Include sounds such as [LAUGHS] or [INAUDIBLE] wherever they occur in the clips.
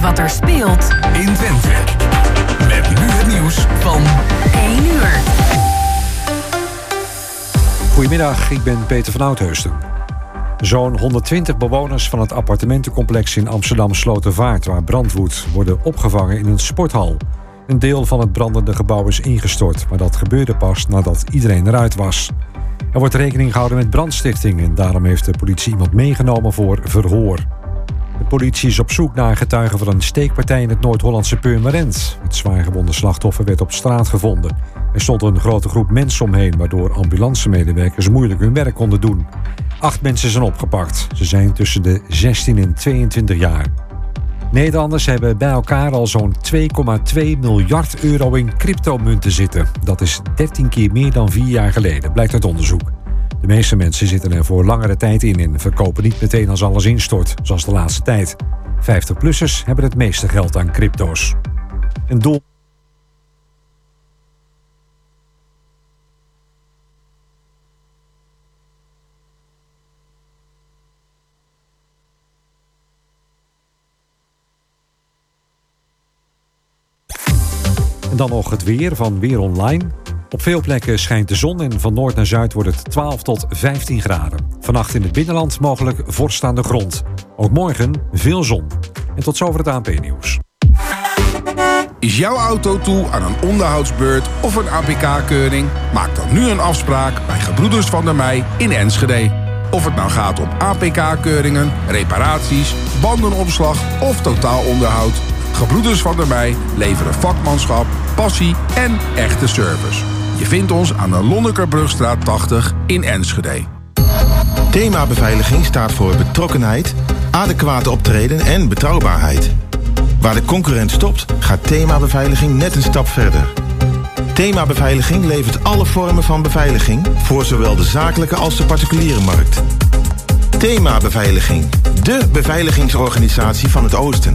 weet wat er speelt in Twente. Met nu het nieuws van 1 uur. Goedemiddag, ik ben Peter van Oudheusden. Zo'n 120 bewoners van het appartementencomplex in Amsterdam Slotervaart, waar brand woedt, worden opgevangen in een sporthal. Een deel van het brandende gebouw is ingestort, maar dat gebeurde pas nadat iedereen eruit was. Er wordt rekening gehouden met brandstichting en daarom heeft de politie iemand meegenomen voor verhoor. De politie is op zoek naar getuigen van een steekpartij in het Noord-Hollandse Purmerend. Het zwaargewonde slachtoffer werd op straat gevonden. Er stond een grote groep mensen omheen, waardoor ambulancemedewerkers moeilijk hun werk konden doen. Acht mensen zijn opgepakt. Ze zijn tussen de 16 en 22 jaar. Nederlanders hebben bij elkaar al zo'n 2,2 miljard euro in cryptomunten zitten. Dat is 13 keer meer dan vier jaar geleden, blijkt uit onderzoek. De meeste mensen zitten er voor langere tijd in en verkopen niet meteen als alles instort, zoals de laatste tijd. 50-plussers hebben het meeste geld aan crypto's. Een doel. En dan nog het weer van Weer Online. Op veel plekken schijnt de zon en van noord naar zuid wordt het 12 tot 15 graden. Vannacht in het binnenland mogelijk vorst aan de grond. Ook morgen veel zon. En tot zover het ANP-nieuws. Is jouw auto toe aan een onderhoudsbeurt of een APK-keuring? Maak dan nu een afspraak bij Gebroeders van der Mei in Enschede. Of het nou gaat om APK-keuringen, reparaties, bandenopslag of totaalonderhoud... Gebroeders van der Mei leveren vakmanschap, passie en echte service. Je vindt ons aan de Lonnekerbrugstraat 80 in Enschede. Thema beveiliging staat voor betrokkenheid, adequate optreden en betrouwbaarheid. Waar de concurrent stopt, gaat thema beveiliging net een stap verder. Thema beveiliging levert alle vormen van beveiliging voor zowel de zakelijke als de particuliere markt. Thema beveiliging, de beveiligingsorganisatie van het Oosten.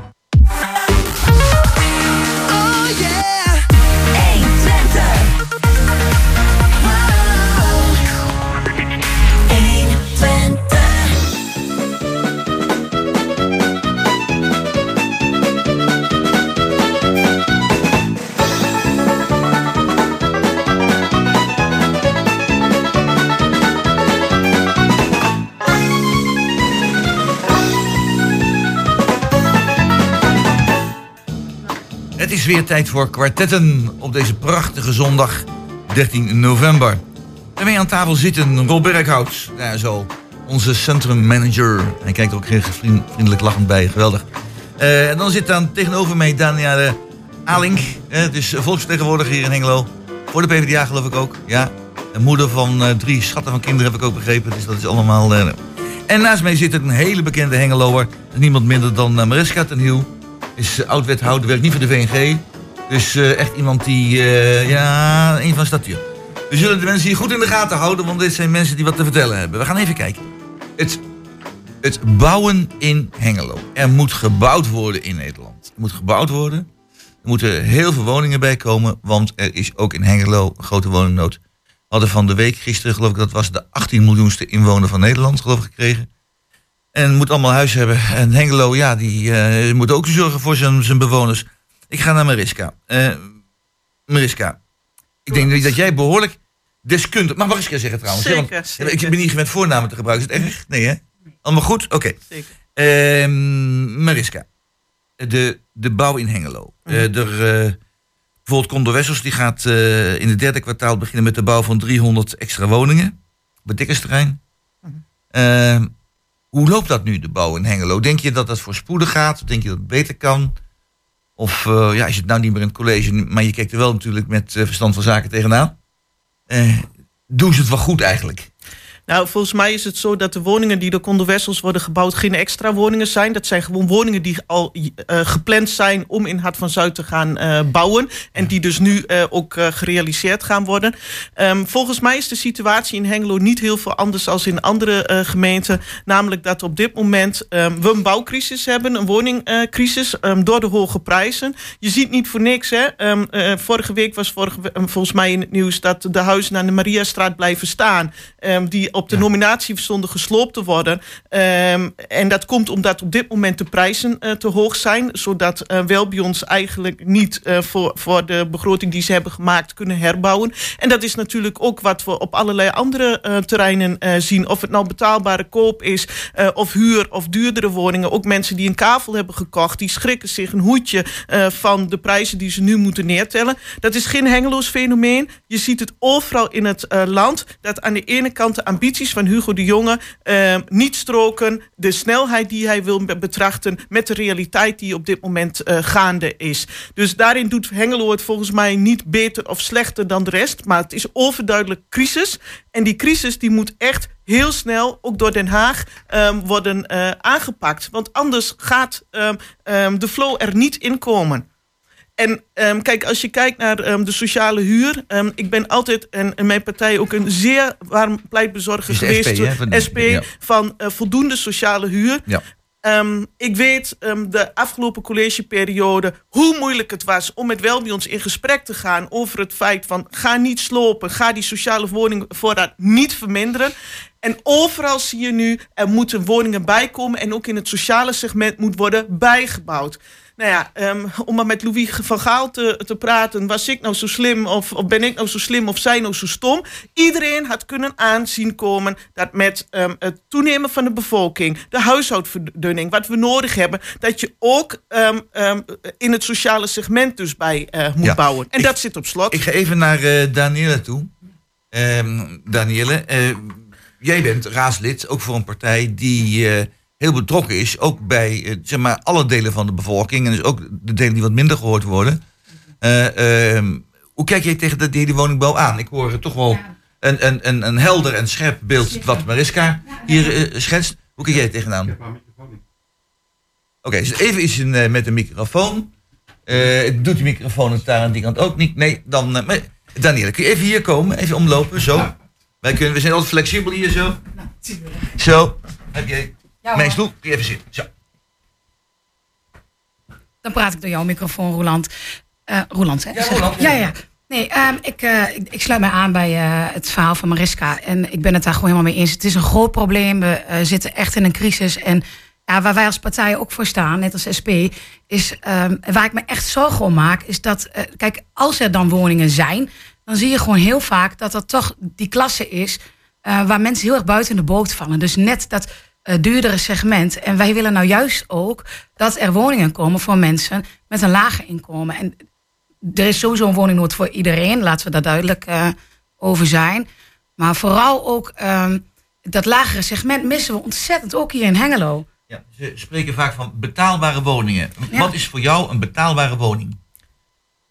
Is weer tijd voor kwartetten op deze prachtige zondag 13 november. En mee aan tafel zitten Rob Berghout, daar zo, onze centrummanager. Hij kijkt er ook vriendelijk lachend bij, geweldig. Eh, en dan zit dan tegenover mij Danielle Alink, eh, dus volksvertegenwoordiger hier in Hengelo. Voor de PvdA geloof ik ook, ja. Moeder van eh, drie schatten van kinderen heb ik ook begrepen, dus dat is allemaal... eh, en naast mij zit een hele bekende Hengeloer, niemand minder dan Mariska ten Hiel is oud-wethouder, werkt niet voor de VNG. Dus eh, echt iemand die, eh, ja, een van statuur. We zullen de mensen hier goed in de gaten houden, want dit zijn mensen die wat te vertellen hebben. We gaan even kijken. Het, het bouwen in Hengelo. Er moet gebouwd worden in Nederland. Er moet gebouwd worden. Er moeten heel veel woningen bij komen, want er is ook in Hengelo een grote woningnood. We hadden van de week, gisteren geloof ik, dat was de 18 miljoenste inwoner van Nederland, geloof ik, gekregen. En moet allemaal huis hebben. En Hengelo, ja, die eh, moet ook zorgen voor zijn, zijn bewoners. Ik ga naar Mariska. Eh Mariska, ik denk dat jij behoorlijk deskundig... Mag Mariska zeggen trouwens? hè? Want, Zeker. Ik ben niet gewend voornamen te gebruiken. Is het erg? Nee, hè? Allemaal goed? Oké. Zeker. Ehm, Mariska, de, de bouw in Hengelo. Mhm. Eh, er, eh, bijvoorbeeld Condor Wessels die gaat in het derde kwartaal beginnen met de bouw van 300 extra woningen. Op het Dikkersterrein. Mhm. Hoe loopt dat nu, de bouw in Hengelo? Denk je dat dat voorspoedig gaat? Denk je dat het beter kan? Of eh, ja, is het nou niet meer in het college, maar je kijkt er wel natuurlijk met eh, verstand van zaken tegenaan? Eh, doen ze het wel goed eigenlijk? Nou, volgens mij is het zo dat de woningen die door Condo Wessels worden gebouwd geen extra woningen zijn. Dat zijn gewoon woningen die al eh, gepland zijn om in Hart van Zuid te gaan eh, bouwen. En die dus nu eh, ook gerealiseerd gaan worden. Ehm, volgens mij is de situatie in Hengelo niet heel veel anders dan in andere gemeenten. Namelijk dat op dit moment ehm, we een bouwcrisis hebben, een woningcrisis, ehm, door de hoge prijzen. Je ziet niet voor niks, hè. Vorige week was vorige, volgens mij in het nieuws dat de huizen aan de Mariastraat blijven staan. die op de nominatie stonden gesloopt te worden. Ehm, en dat komt omdat op dit moment de prijzen eh, te hoog zijn. Zodat uh, Welbions eigenlijk niet eh, voor, voor de begroting die ze hebben gemaakt kunnen herbouwen. En dat is natuurlijk ook wat we op allerlei andere eh, terreinen eh, zien. Of het nou betaalbare koop is, eh, of huur of duurdere woningen. Ook mensen die een kavel hebben gekocht, die schrikken zich een hoedje eh, van de prijzen die ze nu moeten neertellen. Dat is geen hengeloos fenomeen. Je ziet het overal in het eh, land. Dat aan de ene kant de ambities van Hugo de Jonge eh, niet stroken. De snelheid die hij wil be- betrachten met de realiteit die op dit moment eh, gaande is. Dus daarin doet Hengelo het volgens mij niet beter of slechter dan de rest. Maar het is overduidelijk crisis. En die crisis die moet echt heel snel, ook door Den Haag, ehm, worden eh, aangepakt. Want anders gaat ehm, ehm, de flow er niet in komen. En ehm, kijk, als je kijkt naar ehm, de sociale huur. ehm, ik ben altijd, en, en mijn partij ook een zeer warm pleitbezorger geweest. SP, hè, van SP, ja. van eh, voldoende sociale huur. Ja. Ik weet de afgelopen collegeperiode hoe moeilijk het was om met Welbions in gesprek te gaan over het feit van ga niet slopen, ga die sociale woningvoorraad niet verminderen. En overal zie je nu, er moeten woningen bijkomen en ook in het sociale segment moet worden bijgebouwd. Nou ja, ehm, om maar met Louis van Gaal te, te praten, was ik nou zo slim of, of ben ik nou zo slim of zij nou zo stom? Iedereen had kunnen aanzien komen dat met ehm, het toenemen van de bevolking, de huishoudverdunning, wat we nodig hebben, dat je ook ehm, in het sociale segment dus bij eh, moet Ja. bouwen. En Ik- dat zit op slot. Ik ga even naar Danielle toe. Danielle, eh, jij bent raadslid, ook voor een partij die heel betrokken is, ook bij eh, zeg maar alle delen van de bevolking en dus ook de delen die wat minder gehoord worden. Eh, ehm, hoe kijk jij tegen de hele woningbouw aan? Ik hoor toch wel een, een, een, een helder en scherp beeld wat Mariska hier eh, schetst. Hoe kijk jij tegenaan? Oké, dus even iets in, eh, met de microfoon. Eh, doet die microfoon het daar aan die kant ook niet? Nee, dan... maar, Danielle, kun je even hier komen? Even omlopen, zo. Wij kunnen, we zijn altijd flexibel hier, zo. Zo. Heb jij Ja, mijn stoel? Je even zitten? Zo. Dan praat ik door jouw microfoon, Roland. Eh Roland, hè? Ja, Roland, Ja, ja. Nee, ehm, ik, eh, ik, ik sluit mij aan bij eh, het verhaal van Mariska. En ik ben het daar gewoon helemaal mee eens. Het is een groot probleem. We zitten echt in een crisis. En ja, waar wij als partij ook voor staan, net als SP, is ehm, waar ik me echt zorgen om maak, is dat, kijk, als er dan woningen zijn, dan zie je gewoon heel vaak dat er toch die klasse is waar mensen heel erg buiten de boot vallen. Dus net dat eh, duurdere segment. En wij willen nou juist ook dat er woningen komen voor mensen met een lager inkomen. En er is sowieso een woningnood voor iedereen, laten we daar duidelijk eh, over zijn. Maar vooral ook ehm, dat lagere segment missen we ontzettend, ook hier in Hengelo. Ja, ze spreken vaak van betaalbare woningen. Ja. Wat is voor jou een betaalbare woning?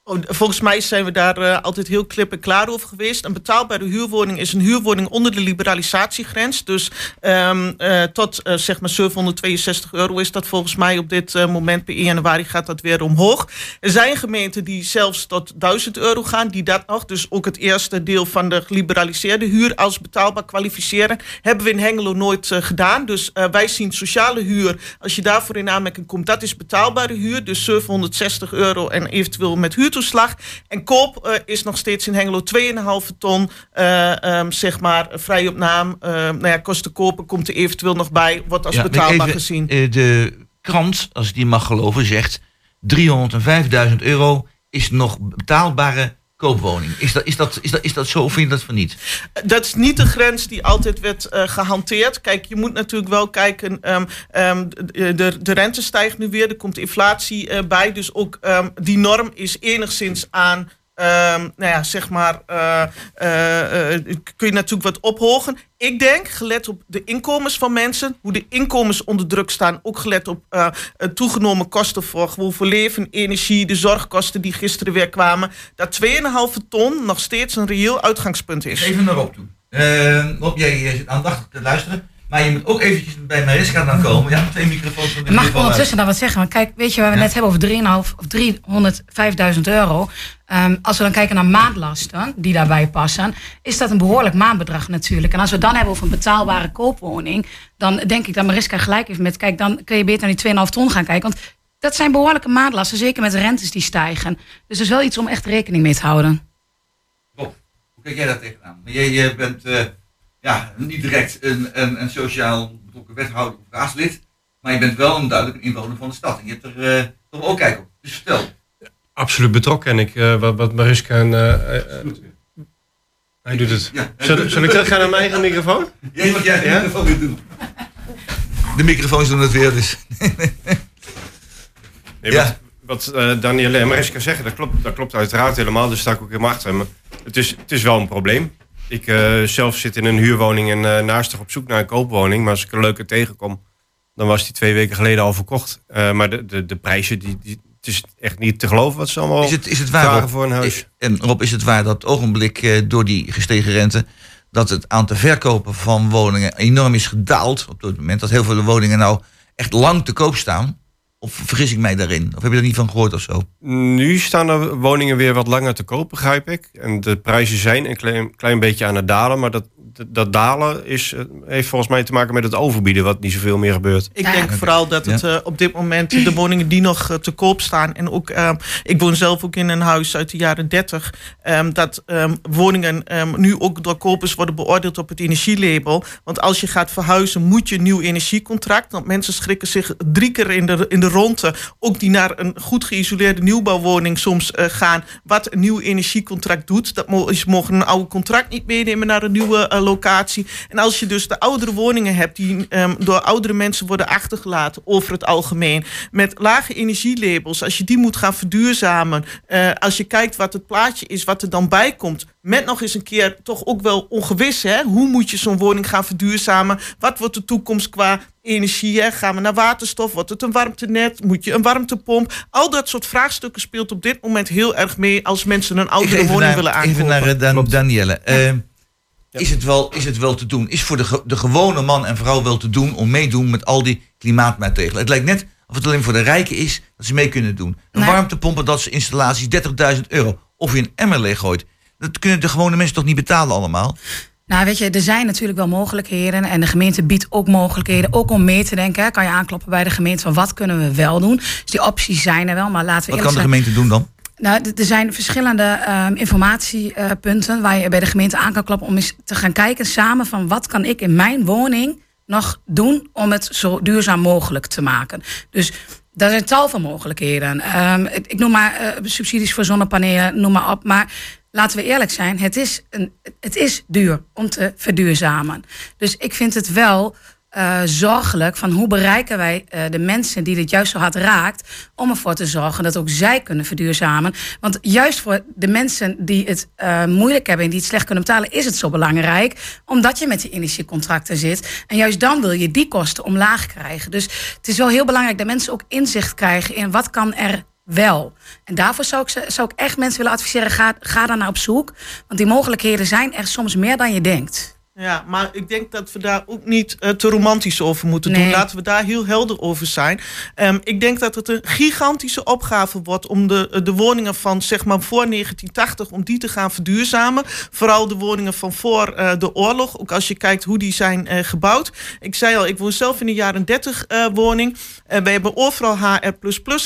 Oh, Volgens mij zijn we daar eh, altijd heel klip en klaar over geweest. Een betaalbare huurwoning is een huurwoning onder de liberalisatiegrens. Dus ehm, eh, tot eh, zeg maar 762 euro is dat volgens mij op dit moment. Per 1 januari gaat dat weer omhoog. Er zijn gemeenten die zelfs tot 1000 euro gaan. Die dat nog, dus ook het eerste deel van de geliberaliseerde huur als betaalbaar kwalificeren. Hebben we in Hengelo nooit gedaan. Dus wij zien sociale huur, als je daarvoor in aanmerking komt, dat is betaalbare huur. Dus 760 euro en eventueel met huurtoeslag. En koop eh, is nog steeds in Hengelo 2,5 ton, eh, ehm, zeg maar, vrij op naam. Eh, nou ja, kosten kopen komt er eventueel nog bij, wordt als Ja, betaalbaar even, gezien. eh, de krant, als ik die mag geloven, zegt 305.000 euro is nog betaalbare koopwoning. Is dat, is, dat, is, dat, is dat zo of vind je dat van niet? Dat is niet de grens die altijd werd eh, gehanteerd. Kijk, je moet natuurlijk wel kijken. ehm, ehm, de, de, de rente stijgt nu weer, er komt inflatie eh, bij. Dus ook ehm, die norm is enigszins aan. Ehm, nou ja, zeg maar, eh, eh, eh, kun je natuurlijk wat ophogen. Ik denk, gelet op de inkomens van mensen, hoe de inkomens onder druk staan, ook gelet op toegenomen kosten voor, gewoon voor leven, energie, de zorgkosten die gisteren weer kwamen, dat 2,5 ton nog steeds een reëel uitgangspunt is. Even naar op toe. Eh, Rob, jij zit aandachtig te luisteren. Maar je moet ook eventjes bij Mariska dan komen. Ja, twee microfoons van de Mag ik ondertussen dan wat zeggen? Want kijk, weet je, waar we Ja. net hebben over 3,5 of 305.000 euro. Ehm, als we dan kijken naar maandlasten die daarbij passen, is dat een behoorlijk maandbedrag natuurlijk. En als we dan hebben over een betaalbare koopwoning, dan denk ik dat Mariska gelijk heeft met, kijk, dan kun je beter naar die 2,5 ton gaan kijken. Want dat zijn behoorlijke maandlasten, zeker met de rentes die stijgen. Dus er is wel iets om echt rekening mee te houden. Rob, hoe kijk jij daar tegenaan? Jij, jij bent eh, ja, niet direct een, een, een sociaal betrokken wethouder of raadslid. Maar je bent wel een duidelijk een inwoner van de stad. En je hebt er eh, toch ook kijk op. Dus vertel. Absoluut betrokken. En ik, eh, wat, wat Mariska en... eh, hij doet het. Ja. Zal, zal ik teruggaan naar mijn eigen microfoon? Jij wat jij de Ja? microfoon weer doen. De microfoons doen het weer, dus. [LAUGHS] Nee, Ja. Wat, wat eh, Danielle en Mariska zeggen, dat klopt, dat klopt uiteraard helemaal. Daar sta ik ook helemaal achter. Maar het is, het is wel een probleem. Ik eh, zelf zit in een huurwoning en uh, naastig op zoek naar een koopwoning. Maar als ik een leuke tegenkom, dan was die twee weken geleden al verkocht. Eh, maar de, de, de prijzen, die, die, het is echt niet te geloven wat ze allemaal Is het, is het waar, vragen Rob, voor een huis. is- en Rob, is het waar dat ogenblik door die gestegen rente... dat het aantal verkopen van woningen enorm is gedaald op dit moment? Dat heel veel woningen nou echt lang te koop staan? Of vergis ik mij daarin? Of heb je er niet van gehoord of zo? Nu staan er woningen weer wat langer te koop, begrijp ik. En de prijzen zijn een klein, klein beetje aan het dalen. Maar dat, dat, dalen is, eh, heeft volgens mij te maken met het overbieden, wat niet zoveel meer gebeurt. Ik Ja. denk vooral dat het eh, op dit moment de woningen die nog eh, te koop staan. En ook, eh, ik woon zelf ook in een huis uit de jaren 30. ehm, dat ehm, woningen ehm, nu ook door kopers worden beoordeeld op het energielabel. Want als je gaat verhuizen, moet je een nieuw energiecontract. Want mensen schrikken zich drie keer in de, in de ronde. Ook die naar een goed geïsoleerde nieuwbouwwoning soms eh, gaan. Wat een nieuw energiecontract doet. Dat mogen een oude contract niet meenemen naar een nieuwe eh, locatie. En als je dus de oudere woningen hebt die ehm, door oudere mensen worden achtergelaten over het algemeen. Met lage energielabels. Als je die moet gaan verduurzamen. eh, als je kijkt wat het plaatje is, wat er dan bij komt. Met nog eens een keer toch ook wel ongewis. Hè? Hoe moet je zo'n woning gaan verduurzamen? Wat wordt de toekomst qua energie? Hè? Gaan we naar waterstof? Wordt het een warmtenet? Moet je een warmtepomp? Al dat soort vraagstukken speelt op dit moment heel erg mee als mensen een oudere Even woning naar, willen aankopen. even naar eh, Dan- Klopt. Danielle. Eh, is, het wel, is het wel te doen? Is voor de, ge- de gewone man en vrouw wel te doen om meedoen met al die klimaatmaatregelen? Het lijkt net of het alleen voor de rijken is dat ze mee kunnen doen. Een warmtepomp, dat soort installaties, 30.000 euro. Of je een emmer leeggooit. Dat kunnen de gewone mensen toch niet betalen allemaal? Nou, weet je, er zijn natuurlijk wel mogelijkheden. En de gemeente biedt ook mogelijkheden. Ook om mee te denken. hè. Kan je aankloppen bij de gemeente van wat kunnen we wel doen. Dus die opties zijn er wel. Maar laten we Wat kan de zijn. gemeente doen dan? Nou, er zijn verschillende ehm, informatiepunten waar je bij de gemeente aan kan kloppen om eens te gaan kijken samen van wat kan ik in mijn woning nog doen om het zo duurzaam mogelijk te maken. Dus daar zijn tal van mogelijkheden. Ehm, ik, ik noem maar eh, subsidies voor zonnepanelen, noem maar op. Maar laten we eerlijk zijn, het is, een, het is duur om te verduurzamen. Dus ik vind het wel eh, zorgelijk van hoe bereiken wij eh, de mensen die dit juist zo hard raakt, om ervoor te zorgen dat ook zij kunnen verduurzamen. Want juist voor de mensen die het eh, moeilijk hebben en die het slecht kunnen betalen, is het zo belangrijk, omdat je met die energiecontracten zit. En juist dan wil je die kosten omlaag krijgen. Dus het is wel heel belangrijk dat mensen ook inzicht krijgen in wat kan er wel. En daarvoor zou ik, zou ik echt mensen willen adviseren, ga, ga daar naar op zoek. Want die mogelijkheden zijn er soms meer dan je denkt. Ja, maar ik denk dat we daar ook niet eh, te romantisch over moeten doen. Laten we daar heel helder over zijn. Ehm, ik denk dat het een gigantische opgave wordt om de, de woningen van zeg maar voor 1980 om die te gaan verduurzamen. Vooral de woningen van voor eh, de oorlog. Ook als je kijkt hoe die zijn eh, gebouwd. Ik zei al, ik woon zelf in de jaren 30 eh, woning. En wij hebben overal HR++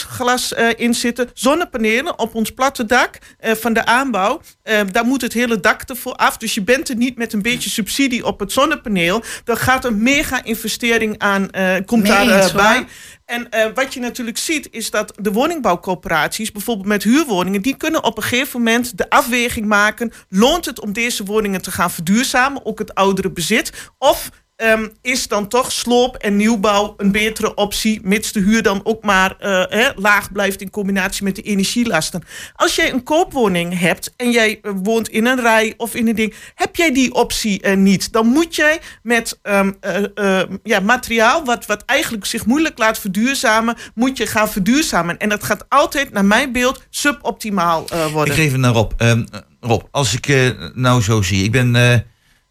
glas eh, in zitten. Zonnepanelen op ons platte dak eh, van de aanbouw. Eh, daar moet het hele dak ervoor af. Dus je bent er niet met een beetje subsidie op het zonnepaneel. Dan gaat een mega investering aan, eh, komt Mee daar eens, bij. hoor. En eh, wat je natuurlijk ziet is dat de woningbouwcorporaties, bijvoorbeeld met huurwoningen, die kunnen op een gegeven moment de afweging maken: loont het om deze woningen te gaan verduurzamen, ook het oudere bezit? Of ehm, is dan toch sloop en nieuwbouw een betere optie, mits de huur dan ook maar eh, laag blijft in combinatie met de energielasten? Als jij een koopwoning hebt en jij eh, woont in een rij of in een ding, heb jij die optie eh, niet, dan moet jij met ehm, eh, eh, ja, materiaal wat, wat eigenlijk zich moeilijk laat verduurzamen, moet je gaan verduurzamen. En dat gaat altijd, naar mijn beeld, suboptimaal eh, Ik worden. geef het naar Rob. Ehm, Rob, als ik nou zo zie. Ik ben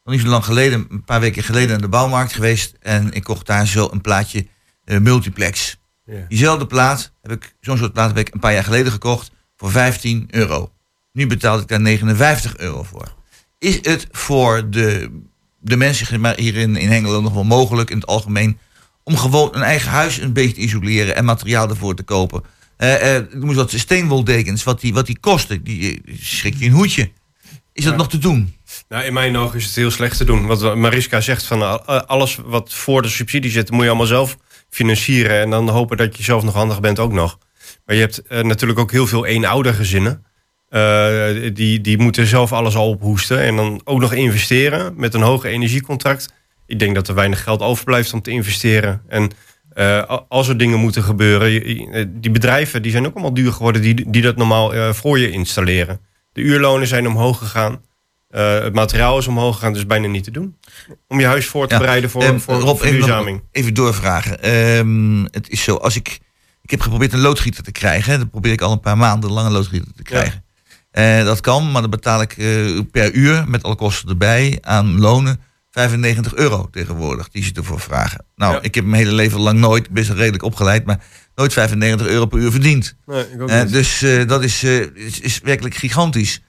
nog niet zo lang geleden, een paar weken geleden, naar de bouwmarkt geweest. En ik kocht daar zo een plaatje eh, multiplex. Diezelfde plaat heb ik, zo'n soort plaat heb ik een paar jaar geleden gekocht voor 15 euro. Nu betaal ik daar 59 euro voor. Is het voor de, de mensen hier in, in Hengelo nog wel mogelijk in het algemeen om gewoon een eigen huis een beetje te isoleren en materiaal ervoor te kopen? Eh eh, noem eens wat steenwoldekens, wat die, wat die kosten, die eh, schrik je een hoedje. Is dat Ja. nog te doen? Nou, in mijn ogen is het heel slecht te doen. Wat Mariska zegt, van eh, alles wat voor de subsidie zit, moet je allemaal zelf financieren. En dan hopen dat je zelf nog handig bent ook nog. Maar je hebt eh, natuurlijk ook heel veel eenoudergezinnen. Eh die, die moeten zelf alles al ophoesten. En dan ook nog investeren met een hoger energiecontract. Ik denk dat er weinig geld overblijft om te investeren. En eh, a- als er dingen moeten gebeuren, eh, die bedrijven die zijn ook allemaal duur geworden die, die dat normaal eh, voor je installeren. De uurlonen zijn omhoog gegaan. Eh, het materiaal is omhoog gegaan, dus bijna niet te doen. Om je huis voor te Ja. bereiden voor, Ehm, voor Rob, verduurzaming. even doorvragen. Ehm, het is zo, als ik, ik heb geprobeerd een loodgieter te krijgen. Dat probeer ik al een paar maanden, een lange loodgieter te krijgen. Eh, dat kan, maar dan betaal ik eh, per uur, met alle kosten erbij, aan lonen 95 euro tegenwoordig, die ze ervoor vragen. Nou, Ja. ik heb mijn hele leven lang nooit, best wel redelijk opgeleid, maar nooit 95 euro per uur verdiend. Nee, ik ook niet. dus dat is, is, is werkelijk gigantisch.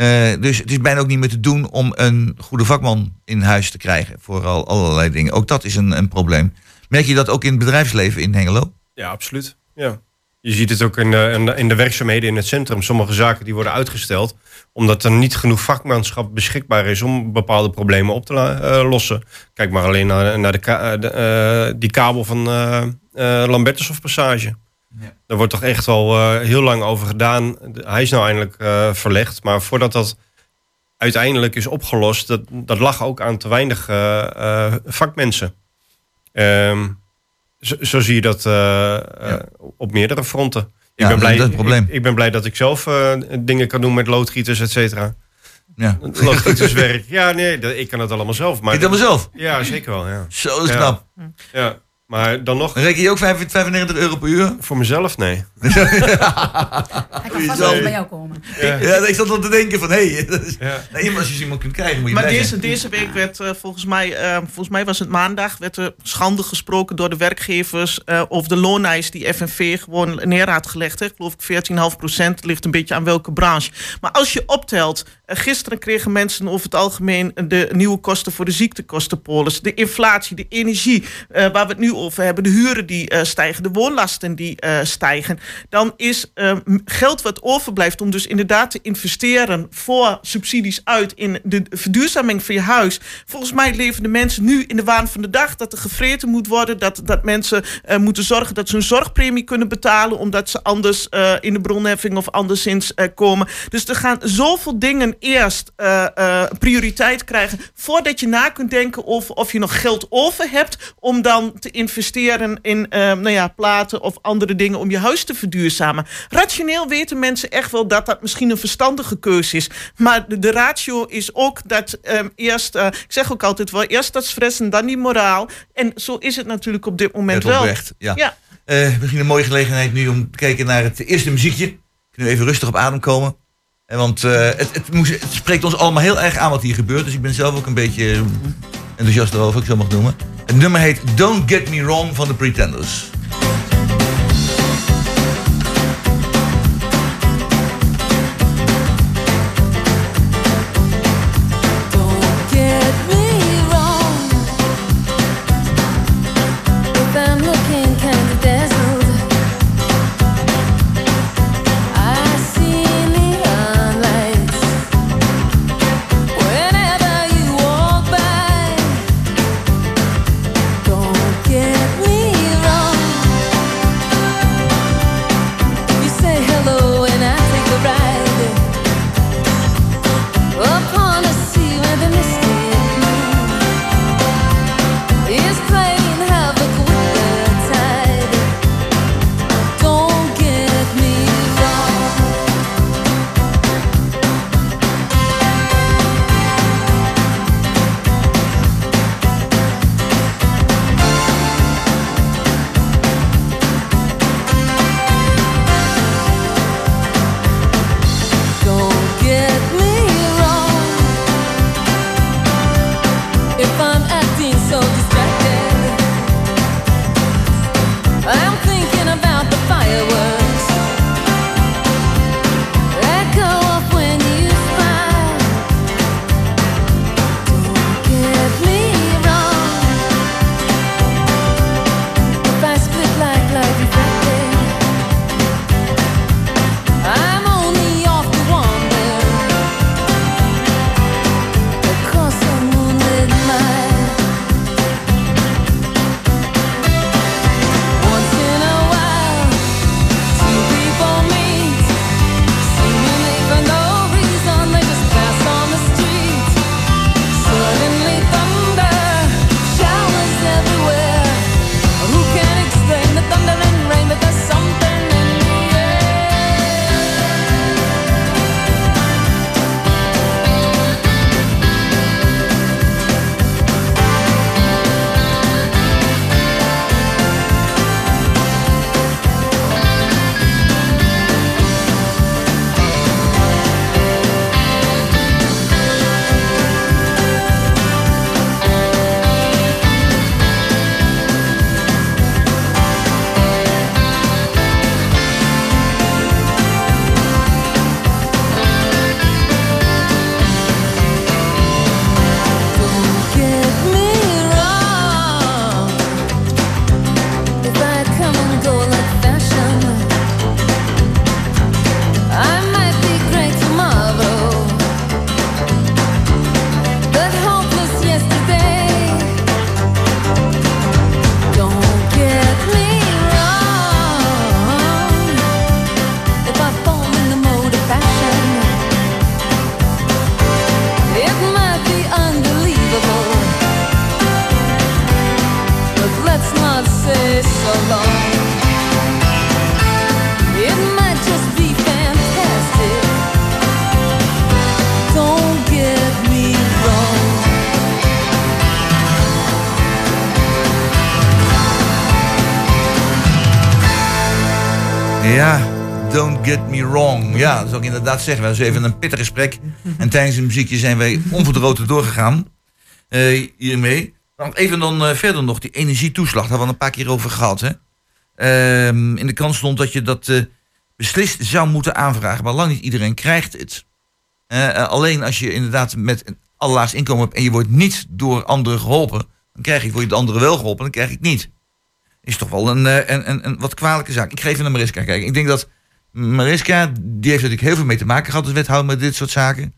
Eh, dus het is bijna ook niet meer te doen om een goede vakman in huis te krijgen voor al, allerlei dingen. Ook dat is een, een probleem. Merk je dat ook in het bedrijfsleven in Hengelo? Ja, absoluut. Ja. Je ziet het ook in de, in de- werkzaamheden in het centrum. Sommige zaken die worden uitgesteld omdat er niet genoeg vakmanschap beschikbaar is om bepaalde problemen op te eh, lossen. Kijk maar alleen naar, naar de, eh, die kabel van Lambertus Passage. Ja. Daar wordt toch echt wel eh, heel lang over gedaan. Hij is nou eindelijk eh, verlegd, maar voordat dat uiteindelijk is opgelost, dat, dat lag ook aan te weinig eh, vakmensen. Ehm, zo, zo zie je dat op meerdere fronten. Ik Ja, ben blij, dat. Ik, ik ben blij dat ik zelf dingen kan doen met loodgieters, et cetera. Ja. Loodgieterswerk. [LAUGHS] Ja, nee, ik kan het allemaal zelf. Maar Ik dat mezelf. Ja, zeker wel. Ja. Zo is knap. Ja. Maar dan nog, reken je ook 95 euro per uur? voor mezelf, nee. [LAUGHS] Hij kan vast wel bij jou komen. Ja. Ja, ik zat al te denken van, hé, hey, [LAUGHS] dat is- Ja. nee, maar als je iemand kunt krijgen, moet je Maar deze, deze week werd eh, volgens mij, eh, volgens mij was het maandag, werd er schande gesproken door de werkgevers eh over de looneis die FNV gewoon neer had gelegd. Hè. Geloof ik 14,5 procent, ligt een beetje aan welke branche. Maar als je optelt, gisteren kregen mensen over het algemeen de nieuwe kosten voor de ziektekostenpolis, de inflatie, de energie, eh, waar we het nu over hebben, de huren die eh, stijgen, de woonlasten die eh, stijgen. Dan is eh, m- geld wat overblijft om dus inderdaad te investeren voor subsidies uit in de verduurzaming van je huis. Volgens mij leven de mensen nu in de waan van de dag dat er gevreten moet worden, dat, dat mensen eh, moeten zorgen dat ze een zorgpremie kunnen betalen, omdat ze anders eh, in de bronheffing of anderszins eh, komen. Dus er gaan zoveel dingen eerst eh, eh, prioriteit krijgen voordat je na kunt denken of, of je nog geld over hebt om dan te investeren in eh, nou ja, platen of andere dingen om je huis te verduurzamen. Rationeel weten mensen echt wel dat dat misschien een verstandige keuze is. Maar de, de ratio is ook dat ehm, eerst, ik zeg ook altijd wel, eerst dat stress en dan die moraal. En zo is het natuurlijk op dit moment wel. oprecht, ja. Ja. Eh, misschien een mooie gelegenheid nu om te kijken naar het eerste muziekje. Kunnen we even rustig op adem komen. En want eh, het, het, spreekt ons allemaal heel erg aan wat hier gebeurt. Dus ik ben zelf ook een beetje enthousiast erover, ik zo mag noemen. Het nummer heet Don't Get Me Wrong van de Pretenders. Get me wrong. Ja, dat zou ik inderdaad zeggen. We hebben even een pittig gesprek. En tijdens het muziekje zijn wij onverdroten doorgegaan. eh, hiermee. Even dan eh, verder nog die energietoeslag. Daar hebben we een paar keer over gehad. Hè? Ehm, in de krant stond dat je dat eh, beslist zou moeten aanvragen. Maar lang niet iedereen krijgt het. Alleen als je inderdaad met een allerlaagst inkomen hebt... en je wordt niet door anderen geholpen... dan krijg je, word je de anderen wel geholpen, dan krijg het niet is toch wel een, een, een, een wat kwalijke zaak. Ik ga even naar Mariska kijken. Ik denk dat Mariska, die heeft natuurlijk heel veel mee te maken gehad als wethouder met dit soort zaken.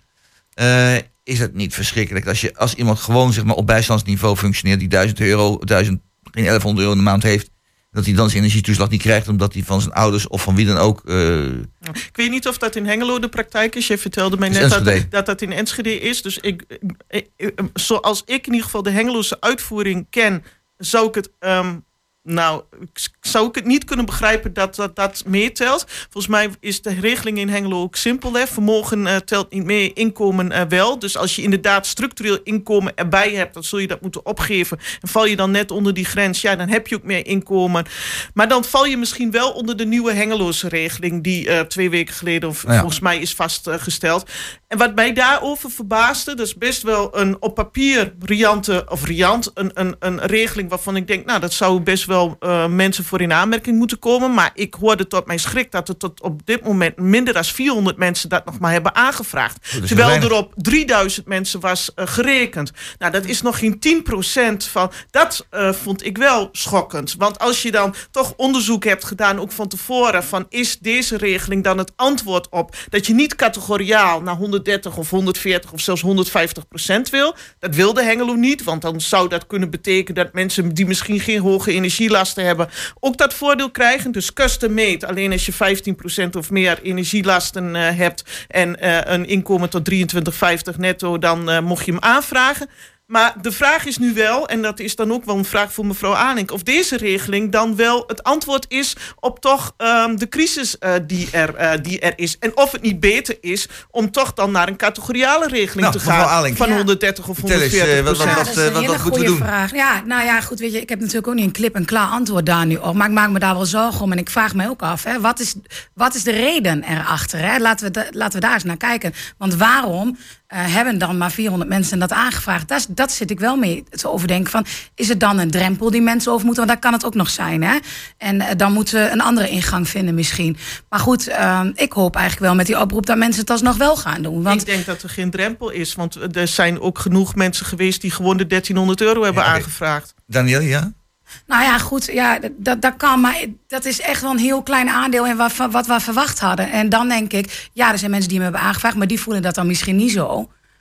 Eh, is het niet verschrikkelijk als, je, als iemand gewoon zeg maar, op bijstandsniveau functioneert, die 1000 euro, 1000, geen 1100 euro in de maand heeft, dat hij dan zijn energietoeslag niet krijgt omdat hij van zijn ouders of van wie dan ook. eh, Ik weet niet of dat in Hengelo de praktijk is. Je vertelde mij net dat, dat dat in Enschede is. Dus ik, ik- ik- zoals ik in ieder geval de Hengeloze uitvoering ken, zou ik het. ehm, nou, zou ik het niet kunnen begrijpen dat dat, dat meetelt. Volgens mij is de regeling in Hengelo ook simpel. Hè? Vermogen eh, telt niet mee, inkomen eh, wel. Dus als je inderdaad structureel inkomen erbij hebt, dan zul je dat moeten opgeven. En val je dan net onder die grens, ja, dan heb je ook meer inkomen. Maar dan val je misschien wel onder de nieuwe Hengeloze regeling, die eh, twee weken geleden of, Nou ja. volgens mij is vastgesteld. En wat mij daarover verbaasde, dat is best wel een op papier riante, of riant, een, een, een regeling waarvan ik denk, nou, dat zou best wel eh, mensen voor in aanmerking moeten komen. Maar ik hoorde tot mijn schrik dat er tot op dit moment minder dan 400 mensen dat nog maar hebben aangevraagd. heel Terwijl er op 3000 mensen was eh, gerekend. Nou, dat is nog geen 10% van. Dat eh, vond ik wel schokkend. Want als je dan toch onderzoek hebt gedaan, ook van tevoren, van is deze regeling dan het antwoord op dat je niet categoriaal naar 130 of 140 of zelfs 150% wil? Dat wilde Hengelo niet, want dan zou dat kunnen betekenen dat mensen die misschien geen hoge energielasten hebben, ook dat voordeel krijgen. Dus custom made, alleen als je 15% of meer energielasten eh, hebt en eh, een inkomen tot 23,50 netto, dan eh, mocht je hem aanvragen. Maar de vraag is nu wel, en dat is dan ook wel een vraag voor mevrouw Aanink, of deze regeling dan wel het antwoord is op toch ehm, de crisis eh, die, er, eh, die er is. En of het niet beter is om toch dan naar een categoriale regeling Nou, te mevrouw gaan van Ja. 130 of Vertel eens, 140 eh, wat- Ja, wat- dat is een wat- hele wat goede doen? vraag. Ja, nou ja, goed, weet je, ik heb natuurlijk ook niet een klip en klaar antwoord daar nu op. Maar ik maak me daar wel zorgen om. En ik vraag me ook af, hè, wat, is, wat is de reden erachter? Hè? Laten, we laten we daar eens naar kijken. Want waarom hebben dan maar 400 mensen dat aangevraagd? Dat, is- dat zit ik wel mee te overdenken. Van, is het dan een drempel die mensen over moeten? Want dat kan het ook nog zijn. Hè? En eh, dan moeten we een andere ingang vinden misschien. Maar goed, eh, ik hoop eigenlijk wel met die oproep dat mensen het alsnog wel gaan doen. Want Ik denk dat er geen drempel is, want er zijn ook genoeg mensen geweest die gewoon de 1300 euro hebben Ja, aangevraagd. Daniel, ja? Nou ja, goed, ja, dat, dat kan, maar dat is echt wel een heel klein aandeel in wat, wat we verwacht hadden. En dan denk ik, ja, er zijn mensen die me hebben aangevraagd, maar die voelen dat dan misschien niet zo.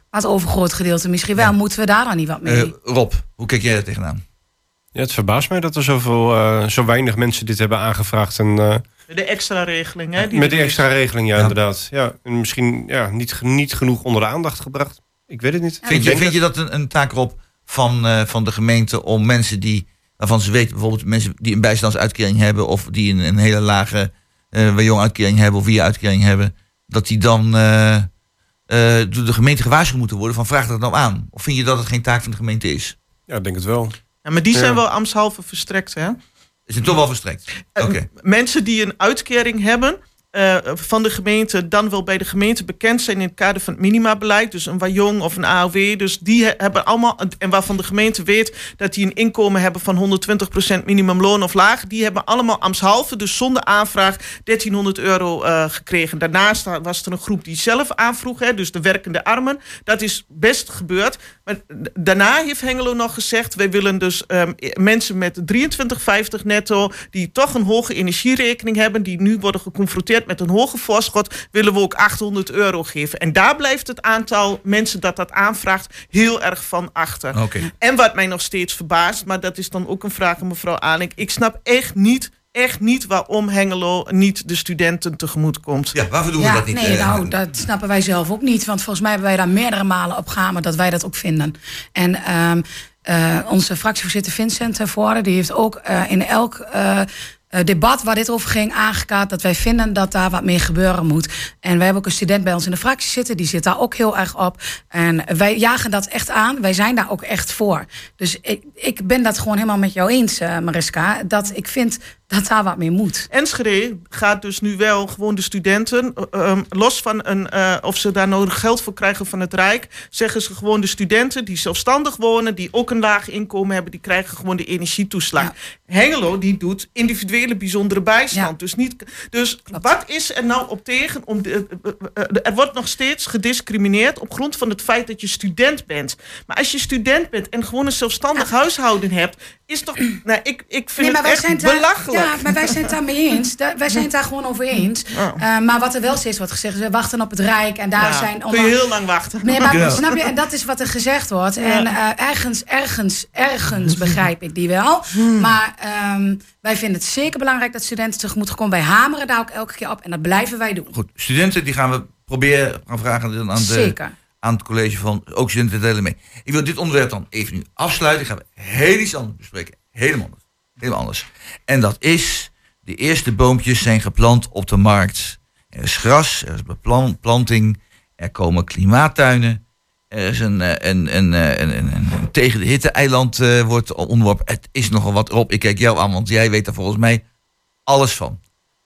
Maar het overgroot gedeelte misschien wel. Moeten we daar dan niet wat mee? Eh, Rob, hoe kijk jij er tegenaan? Ja, het verbaast mij dat er zoveel, eh, zo weinig mensen dit hebben aangevraagd. En, eh, De extra regeling, hè? met die er is. extra regeling, ja, Ja. inderdaad. Ja, en misschien ja, niet, niet genoeg onder de aandacht gebracht. Ik weet het niet. Vind je, vind je dat een, een taak erop van, eh, van de gemeente om mensen die, waarvan ze weten, bijvoorbeeld mensen die een bijstandsuitkering hebben of die een, een hele lage eh uitkering hebben of wie uitkering hebben, dat die dan eh, eh, door de gemeente gewaarschuwd moeten worden van vraag dat nou aan? Of vind je dat het geen taak van de gemeente is? Ja, ik denk het wel. Ja, maar die zijn Ja. wel ambtshalve verstrekt, hè? Is het toch wel verstrekt? Oké. Mensen die een uitkering hebben eh, van de gemeente, dan wel bij de gemeente bekend zijn in het kader van het minimabeleid. Dus een Wajong of een AOW. Dus die he- hebben allemaal, en waarvan de gemeente weet dat die een inkomen hebben van 120% minimumloon of laag. Die hebben allemaal ambtshalve, dus zonder aanvraag, 1300 euro eh, gekregen. Daarnaast was er een groep die zelf aanvroeg, hè, dus de werkende armen. Dat is best gebeurd. Maar daarna heeft Hengelo nog gezegd: wij willen dus ehm, mensen met 23,50 netto, die toch een hoge energierekening hebben, die nu worden geconfronteerd met een hoge voorschot, willen we ook 800 euro geven. En daar blijft het aantal mensen dat dat aanvraagt heel erg van achter. Oké. En wat mij nog steeds verbaast, maar dat is dan ook een vraag aan mevrouw Alink. Ik snap echt niet, echt niet waarom Hengelo niet de studenten tegemoet komt. Ja, waarvoor doen we ja, dat niet? nee, eh, nou, dat snappen wij zelf ook niet. Want volgens mij hebben wij daar meerdere malen op gehamerd dat wij dat ook vinden. En ehm, eh, onze fractievoorzitter Vincent Voorde, die heeft ook eh, in elk eh, debat waar dit over ging aangekaart dat wij vinden dat daar wat meer gebeuren moet. En wij hebben ook een student bij ons in de fractie zitten, die zit daar ook heel erg op. En wij jagen dat echt aan. Wij zijn daar ook echt voor. Dus ik, ik ben dat gewoon helemaal met jou eens, eh, Mariska. Dat ik vind dat daar wat mee moet. Enschede gaat dus nu wel gewoon de studenten, eh, ehm, los van een, eh, of ze daar nodig geld voor krijgen van het Rijk, zeggen ze gewoon de studenten die zelfstandig wonen, die ook een laag inkomen hebben, die krijgen gewoon de energietoeslag. Hengelo die doet individuele bijzondere bijstand. Ja. Dus, niet, dus wat is er nou op tegen? Om de, eh, er wordt nog steeds gediscrimineerd op grond van het feit dat je student bent. Maar als je student bent en gewoon een zelfstandig huishouden hebt, is toch. [CLEARS THROAT] Nou, ik, ik vind het echt belachelijk. Ja, maar wij zijn het daarmee eens. [LAUGHS] Da- wij zijn het daar gewoon over eens. Eh, maar wat er wel steeds wordt gezegd, is we wachten op het Rijk. En daar Ja, zijn kun je heel lang wachten. Nee, maar [LAUGHS] Ja. snap je? En dat is wat er gezegd wordt. En eh, ergens, ergens, ergens [LAUGHS] begrijp ik die wel. Maar ehm, wij vinden het zeker belangrijk dat studenten tegemoet komen. Wij hameren daar ook elke keer op. En dat blijven wij doen. Goed, studenten die gaan we proberen gaan vragen aan, de, Zeker. aan het college van ook studenten delen mee. Ik wil dit onderwerp dan even nu afsluiten. Gaan we heel iets anders bespreken. Helemaal anders. Helemaal anders. En dat is, de eerste boompjes zijn geplant op de markt. Er is gras, er is beplanting, er komen klimaattuinen. Er is een, eh, eh, een, een, een- een tegen de hitte eiland eh, wordt onderworpen. Het is nogal wat op. Ik kijk jou aan, want jij weet er volgens mij alles van.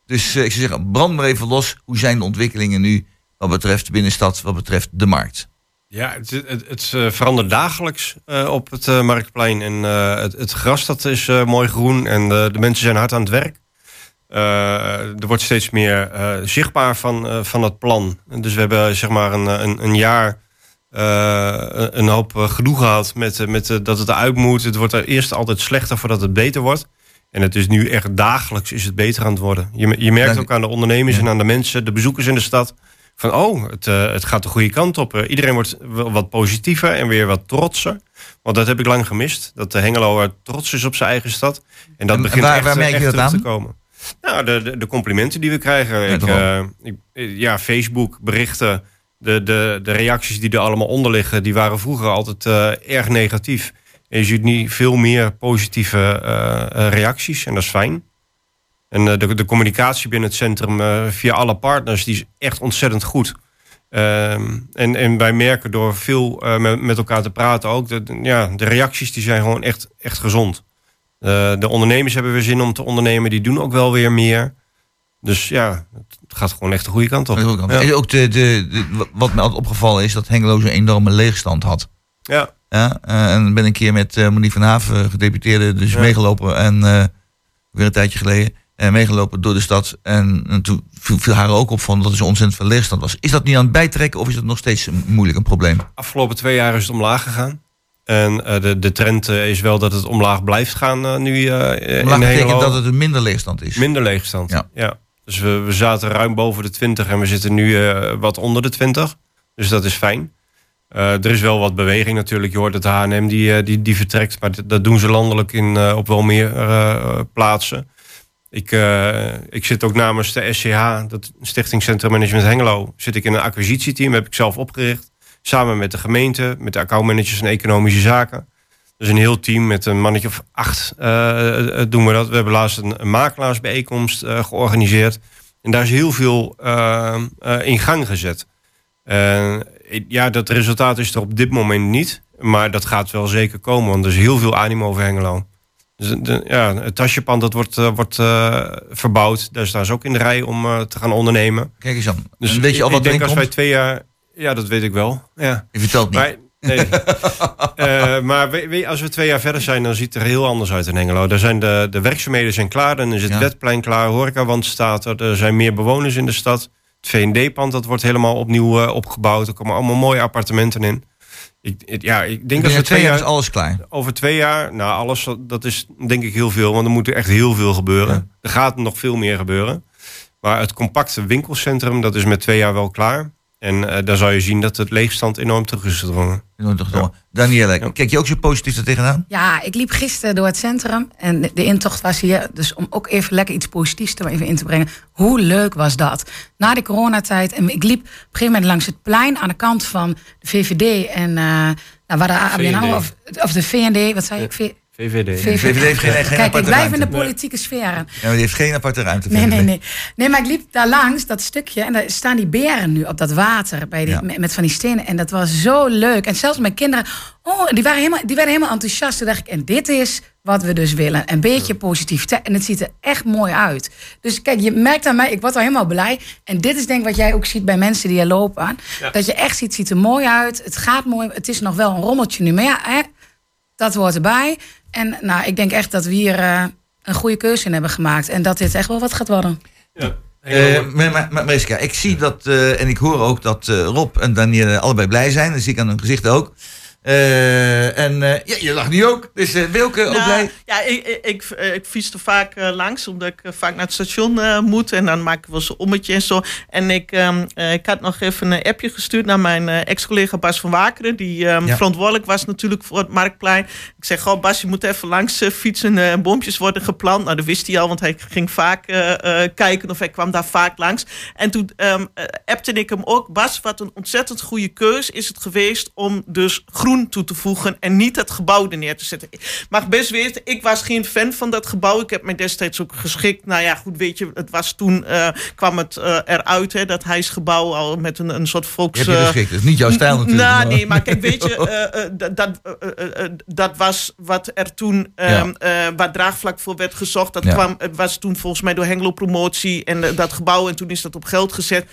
Dus ik zou zeggen, brand maar even los. Hoe zijn de ontwikkelingen nu wat betreft binnenstad, wat betreft de markt? Ja, het, het, het eh, verandert dagelijks eh, op het eh, Marktplein. En het, het gras dat is mooi groen en de, de mensen zijn hard aan het werk. Er wordt steeds meer zichtbaar van, van het plan. Dus we hebben zeg maar een, een, een jaar een- hoop gedoe gehad met, met dat het eruit moet. Het wordt er eerst altijd slechter voordat het beter wordt. En het is nu echt dagelijks is het beter aan het worden. Je, je merkt ook aan de ondernemers en aan de mensen, de bezoekers in de stad van oh, het, eh, het gaat de goede kant op. Eh, iedereen wordt wat positiever en weer wat trotser. Want dat heb ik lang gemist. Dat de Hengelo trots is op zijn eigen stad. En dat En begint waar- echt, waar merk je echt dat aan? te komen. Nou, de, de, de complimenten die we krijgen. Ja, ik, eh, eh, ja, Facebook, berichten, de, de, de reacties die er allemaal onder liggen... die waren vroeger altijd eh, erg negatief. En je ziet nu veel meer positieve eh, eh, reacties en dat is fijn. En eh, de, de communicatie binnen het centrum eh, via alle partners... die is echt ontzettend goed. Ehm, en, en wij merken door veel eh, met, met elkaar te praten ook... Dat, ja, de reacties die zijn gewoon echt, echt gezond. De ondernemers hebben weer zin om te ondernemen. Die doen ook wel weer meer. Dus ja, het gaat gewoon echt de goede kant op. Ja. En ook de, de, de- wat me altijd opgevallen is dat Hengelo zo'n enorme leegstand had. Ja. Ja, eh, en ben een keer met Monique van Haven, gedeputeerde, dus Ja. meegelopen. En weer een tijdje geleden. En meegelopen door de stad. En, en toen viel, viel haar ook op van dat zo ontzettend veel leegstand was. Is dat niet aan het bijtrekken of is dat nog steeds een moeilijk een probleem? Afgelopen twee jaar is het omlaag gegaan. En eh, de, de trend eh, is wel dat het omlaag blijft gaan eh, nu eh Maar in dat betekent dat het een minder leegstand is. Minder leegstand. Ja. Ja. Dus we, we zaten ruim boven de 20 en we zitten nu eh, wat onder de 20. Dus dat is fijn. Eh, er is wel wat beweging natuurlijk. Je hoort het H&M die, eh, die, die vertrekt. Maar dat- doen ze landelijk in, eh, op wel meer eh, plaatsen. Ik, eh, ik zit ook namens de SCH, dat Stichting Centrum Management Hengelo, zit ik in een acquisitieteam, heb ik zelf opgericht. Samen met de gemeente, met de accountmanagers en economische zaken. Dus een heel team met een mannetje of acht eh, eh, doen we dat. We hebben laatst een, een makelaarsbijeenkomst georganiseerd. En daar is heel veel in gang gezet. Ja, dat resultaat is er op dit moment niet. Maar dat gaat wel zeker komen, want er is heel veel animo over Hengelo. Dus de, ja, het tasjepand dat wordt, eh, wordt eh, verbouwd. Daar staan ze ook in de rij om eh, te gaan ondernemen. Kijk eens aan. Dus En weet je al wat ik denk als wij twee jaar... Ja, dat weet ik wel. Ja. Je vertelt niet. Maar, nee. [LAUGHS] Maar we- we- als we twee jaar verder zijn, dan ziet het er heel anders uit in Hengelo. Daar zijn de, de werkzaamheden zijn klaar, dan is het Ja. wetplein klaar, horecawand staat er, er zijn meer bewoners in de stad. Het V&D-pand dat wordt helemaal opnieuw opgebouwd. Er komen allemaal mooie appartementen in. Ik, ja, ik denk dat we twee jaar is alles over twee jaar, nou alles, dat is denk ik heel veel. Want er moet echt heel veel gebeuren. Er gaat nog veel meer gebeuren. Maar het compacte winkelcentrum, dat is met twee jaar wel klaar. En eh, daar zou je zien dat het leegstand enorm terug is gedrongen. Danielle, kijk je ook zo positief er tegenaan? Ja, ik liep gisteren door het centrum en de, intocht was hier. Dus om ook even lekker iets positiefs er even in te brengen. Hoe leuk was dat? Na de coronatijd, en ik liep op een gegeven moment langs het plein aan de kant van de VVD en eh nou, waar de ABN of, of de VND, wat zei ik? VVD. VVD. VVD heeft geen, geen Kijk, ik aparte blijf in de politieke sferen. Ja, maar die heeft geen aparte ruimte. Nee, nee, nee. Nee, maar ik liep daar langs, dat stukje, en daar staan die beren nu op dat water bij die, Ja. met, met van die stenen. En dat was zo leuk. En zelfs mijn kinderen, oh, die, waren helemaal, die werden helemaal enthousiast. Toen dacht ik, en dit is wat we dus willen. Een beetje positiviteit. En het ziet er echt mooi uit. Dus kijk, je merkt aan mij, ik word al helemaal blij. En dit is denk ik wat jij ook ziet bij mensen die er lopen. Dat je echt ziet, het ziet er mooi uit. Het gaat mooi. Het is nog wel een rommeltje nu. Maar ja, hè, dat hoort erbij. En nou, ik denk echt dat we hier eh, een goede keuze in hebben gemaakt. En dat dit echt wel wat gaat worden. Ja. Eh, maar, maar, maar Mariska, ik zie dat, eh, en ik hoor ook dat eh, Rob en Daniel allebei blij zijn. Dat zie ik aan hun gezicht ook. Eh, en eh, ja, je lacht nu ook. Dus eh Wilke ook Nou, blij. Ja, ik, ik, ik, ik fiets er vaak langs, omdat ik vaak naar het station moet. En dan maak ik wel een ommetje en zo. En ik, ehm, eh, ik had nog even een appje gestuurd naar mijn ex-collega Bas van Wakeren. Die ehm, Ja. verantwoordelijk was natuurlijk voor het Marktplein. Ik zeg, goh Bas, je moet even langs fietsen. eh, boompjes worden geplant. Nou, dat wist hij al, want hij ging vaak kijken. Of hij kwam daar vaak langs. En toen ehm eh, appte ik hem ook. Bas, wat een ontzettend goede keus is het geweest om dus groen toe te voegen en niet het gebouw er neer te zetten. Ik mag best weten, ik was geen fan van dat gebouw. Ik heb mij destijds ook geschikt. Nou ja, goed, weet je, het was toen, eh, kwam het eh, eruit, hè, dat huisgebouw al met een, een soort volks... Je eh, geschikt. Dat is niet jouw stijl natuurlijk. nou, nee, maar kijk, weet je, [LAUGHS] dat, dat, was wat er toen, ehm, eh, waar draagvlak voor werd gezocht. Dat Ja. kwam, het was toen volgens mij door Hengelo Promotie en dat gebouw. En toen is dat op geld gezet.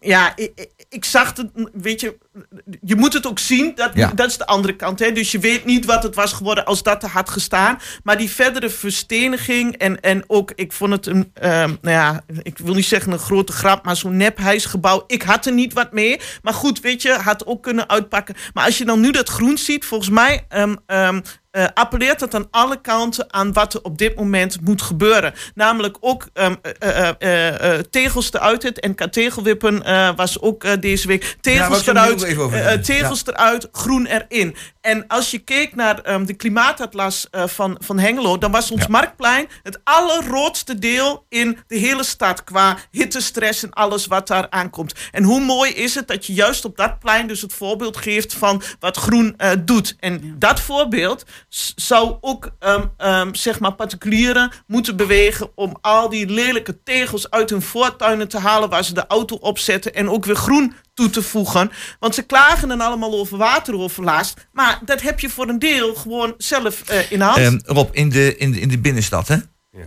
Ja, ik, zag het, weet je, je moet het ook zien. Dat, Ja. dat is de andere kant. Hè? Dus je weet niet wat het was geworden als dat er had gestaan. Maar die verdere versteniging en, en ook, ik vond het een, ehm, nou ja, ik wil niet zeggen een grote grap, maar zo'n nephuisgebouw. Ik had er niet wat mee. Maar goed, weet je, had ook kunnen uitpakken. Maar als je dan nu dat groen ziet, volgens mij ehm, ehm, eh, appelleert het aan alle kanten aan wat er op dit moment moet gebeuren. Namelijk ook ehm, eh, eh, tegels eruit. Het NK Tegelwippen was ook deze week. Tegels eruit, tegels eruit, groen erin. En als je keek naar ehm, de klimaatatlas van, van Hengelo... dan was ons Ja. Marktplein het allerroodste deel in de hele stad... qua hittestress en alles wat daar aankomt. En hoe mooi is het dat je juist op dat plein dus het voorbeeld geeft... van wat groen doet. En dat voorbeeld zou ook ehm, ehm, zeg maar particulieren moeten bewegen... om al die lelijke tegels uit hun voortuinen te halen... waar ze de auto op zetten en ook weer groen toe te voegen. Want ze klagen dan allemaal over wateroverlast. Maar dat heb je voor een deel gewoon zelf eh, in de hand. Ehm, Rob, in de, in, de, in de binnenstad, hè?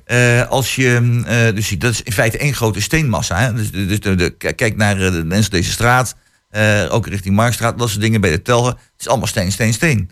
Eh, als je, eh, dus dat is in feite één grote steenmassa. Hè? Dus, dus de, kijk naar de mensen deze straat, eh, ook richting Marktstraat, dat soort dingen bij de Telgen. Het is allemaal steen, steen, steen.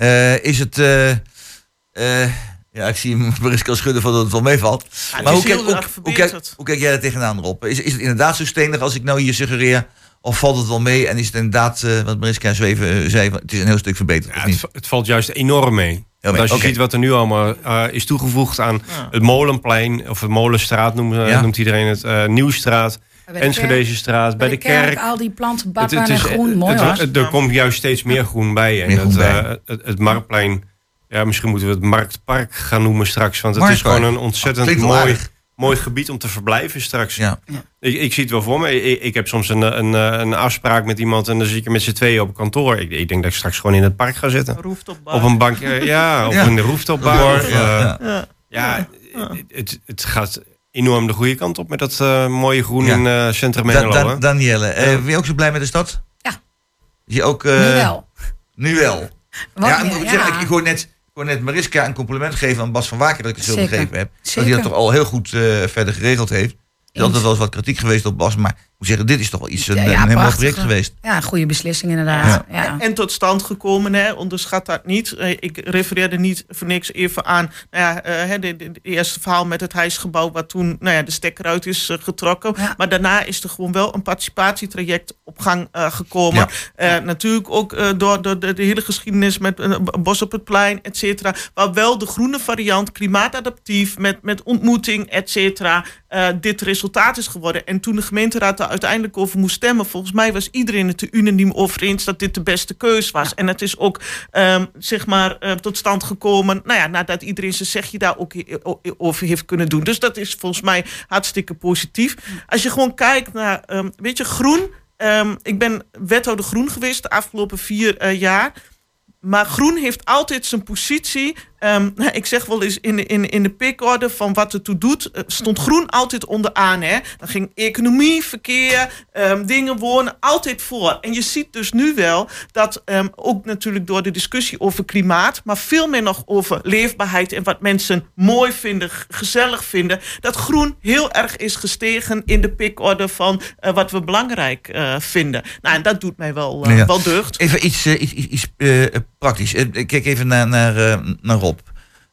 Eh, is het, eh, eh, ja, ik zie hem [LAUGHS] Mariska schudden van dat het wel meevalt. maar hoe kijk, heel hoe, erg hoe, kijk, verbeterd. hoe kijk jij er tegenaan, Rob? Is, is het inderdaad zo stenig als ik nou hier suggereer? Of valt het wel mee en is het inderdaad, eh, wat Mariska zo even zei, het is een heel stuk verbeterd, Ja, of het, het valt juist enorm mee. Want als je ziet wat er nu allemaal eh, is toegevoegd aan het Molenplein, of het Molenstraat noemt, Ja. noemt iedereen het, eh, Nieuwstraat, Bij Enschedeze straat, bij, de kerk. al die planten, bakken het en is- groen, mooi het- hoor. het- Er komt juist steeds meer groen bij. En Meer groen het, bij. eh, het, het Marktplein, ja, misschien moeten we het Marktpark gaan noemen straks. Want het Marktpark. is gewoon een ontzettend mooi, mooi gebied om te verblijven straks. Ja. Ik, ik zie het wel voor me. Ik, ik heb soms een, een, een afspraak met iemand en dan zit ik er met z'n tweeën op kantoor. Ik, ik denk dat ik straks gewoon in het park ga zitten. Rooftopbar. Op een bank, eh, [LAUGHS] ja, of Ja. in de rooftopbar. of, Ja, eh, ja. ja, het, het gaat enorm de goede kant op met dat eh, mooie groen Ja. in eh Centrum Da-? Danielle, eh, ben je ook zo blij met de stad? Ja. Je ook, eh, nu wel. Nu wel. Wat ja, meer, ik, ja. zeggen, ik, ik hoor net, ik hoor net Mariska een compliment geven aan Bas van Waker dat ik het zo begrepen heb. Dat hij dat toch al heel goed eh, verder geregeld heeft. Er is altijd wel eens wat kritiek geweest op Bas, maar moet zeggen, dit is toch wel iets, een, Ja, ja, een helemaal project geweest. Ja, een goede beslissing inderdaad. Ja. En tot stand gekomen, hè, onderschat dat niet. Eh, Ik refereerde niet voor niks even aan nou ja, eh, hè, de, de, de eerste verhaal met het huisgebouw, waar toen nou ja, de stekker uit is eh, getrokken. Ja. Maar daarna is er gewoon wel een participatietraject op gang eh, gekomen. Eh, natuurlijk ook eh, door, door de, de hele geschiedenis met Bos op het Plein, et cetera. Waar wel de groene variant, klimaatadaptief, met, met ontmoeting, et cetera, eh, dit resultaat is geworden. En toen de gemeenteraad daar uiteindelijk over moest stemmen, volgens mij was iedereen het er unaniem over eens dat dit de beste keus was. En het is ook, ehm, zeg maar, eh, tot stand gekomen, nou ja, nadat iedereen zijn zegje daar ook over heeft kunnen doen. Dus dat is volgens mij hartstikke positief. Als je gewoon kijkt naar, ehm, weet je, groen. ehm, ik ben wethouder groen geweest de afgelopen vier eh, jaar. Maar groen heeft altijd zijn positie ehm, ik zeg wel eens in de, in, in de pikorde van wat het toe doet, eh, stond groen altijd onderaan. Hè? Dan ging economie, verkeer, ehm, dingen wonen altijd voor. En je ziet dus nu wel dat ehm, ook natuurlijk door de discussie over klimaat, maar veel meer nog over leefbaarheid en wat mensen mooi vinden, gezellig vinden, dat groen heel erg is gestegen in de pikorde van eh, wat we belangrijk eh, vinden. Nou, en dat doet mij wel, Ja. wel deugd. Even iets, iets, praktisch. Eh, ik kijk even naar, naar, eh, naar Rob.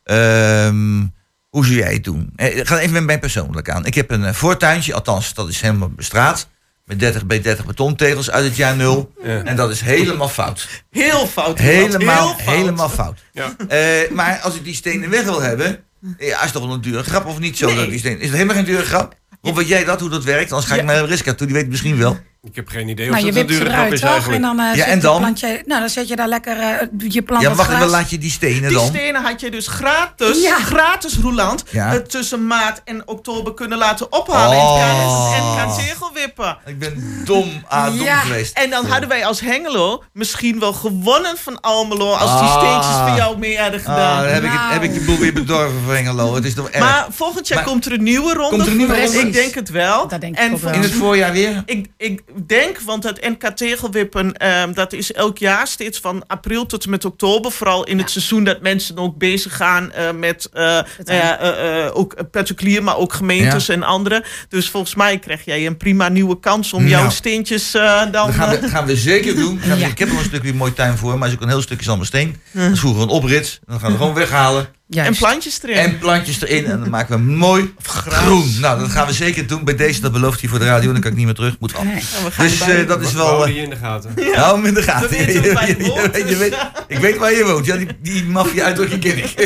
Ehm, hoe zou jij het doen? Eh, Ik ga even met mij persoonlijk aan. Ik heb een voortuintje, althans, dat is helemaal bestraat. Met 30 bij 30 betontegels uit het jaar nul. Ja. En dat is helemaal fout. Heel fout. Helemaal, heel fout. helemaal fout. Ja. Eh, maar als ik die stenen weg wil hebben, ja, is toch wel een dure grap of niet zo? Nee. Dat die stenen, is het helemaal geen dure grap? Of weet jij dat, hoe dat werkt? Anders ga ik Ja. naar Riska toe, die weet het misschien wel. Ik heb geen idee of Nou, je dat een dure grap eruit, is toch? eigenlijk. En dan, eh, Ja, en je dan? Plantje, nou, dan zet je daar lekker eh, je plant Ja, wat wacht even, gras. laat je die stenen Die dan? stenen had je dus gratis, Ja. gratis Roeland, Ja. eh, tussen maart en oktober kunnen laten ophalen. Oh. En NK Tegelwippen. Ik ben dom aan dom Ja. geweest. En dan hadden wij als Hengelo misschien wel gewonnen van Almelo als die Ah. steentjes voor jou mee hadden Ah, gedaan. dan heb, ik het, Nou. heb ik de boel weer bedorven voor Hengelo. Het is toch erg. maar volgend jaar Maar- komt er een nieuwe ronde. Komt er een nieuwe ronde? Ik denk het wel. Dat denk ik en ook wel. In het voorjaar weer? Ik, ik denk, want het NK Tegelwippen, ehm, dat is elk jaar steeds van april tot en met oktober. Vooral in het seizoen dat mensen ook bezig gaan eh, met eh, nou ja, eh, eh, ook particulier, maar ook gemeentes en anderen. Dus volgens mij krijg jij een prima nieuwe kans om jouw Nou. steentjes eh, dan... Dat gaan we, gaan we zeker doen. [LAUGHS] Ja. Ik heb er nog een stukje mooi tuin voor, maar er is ook een heel stukje zandbesteen. Dat is vroeger een oprit. Dan gaan we gewoon weghalen. Juist. en plantjes erin. En plantjes erin. En dan maken we mooi groen. Nou, dat gaan we zeker doen. Bij deze, dat belooft hij voor de radio. Dan kan ik niet meer terug. Moet af. Nee. Dus eh, dat is We wel... eh, die in de gaten. Hou hem in de gaten. [LAUGHS] Je Je- je weet- ik weet waar je woont. Ja, die, die maffia-uitdrukking ken ik. [LAUGHS]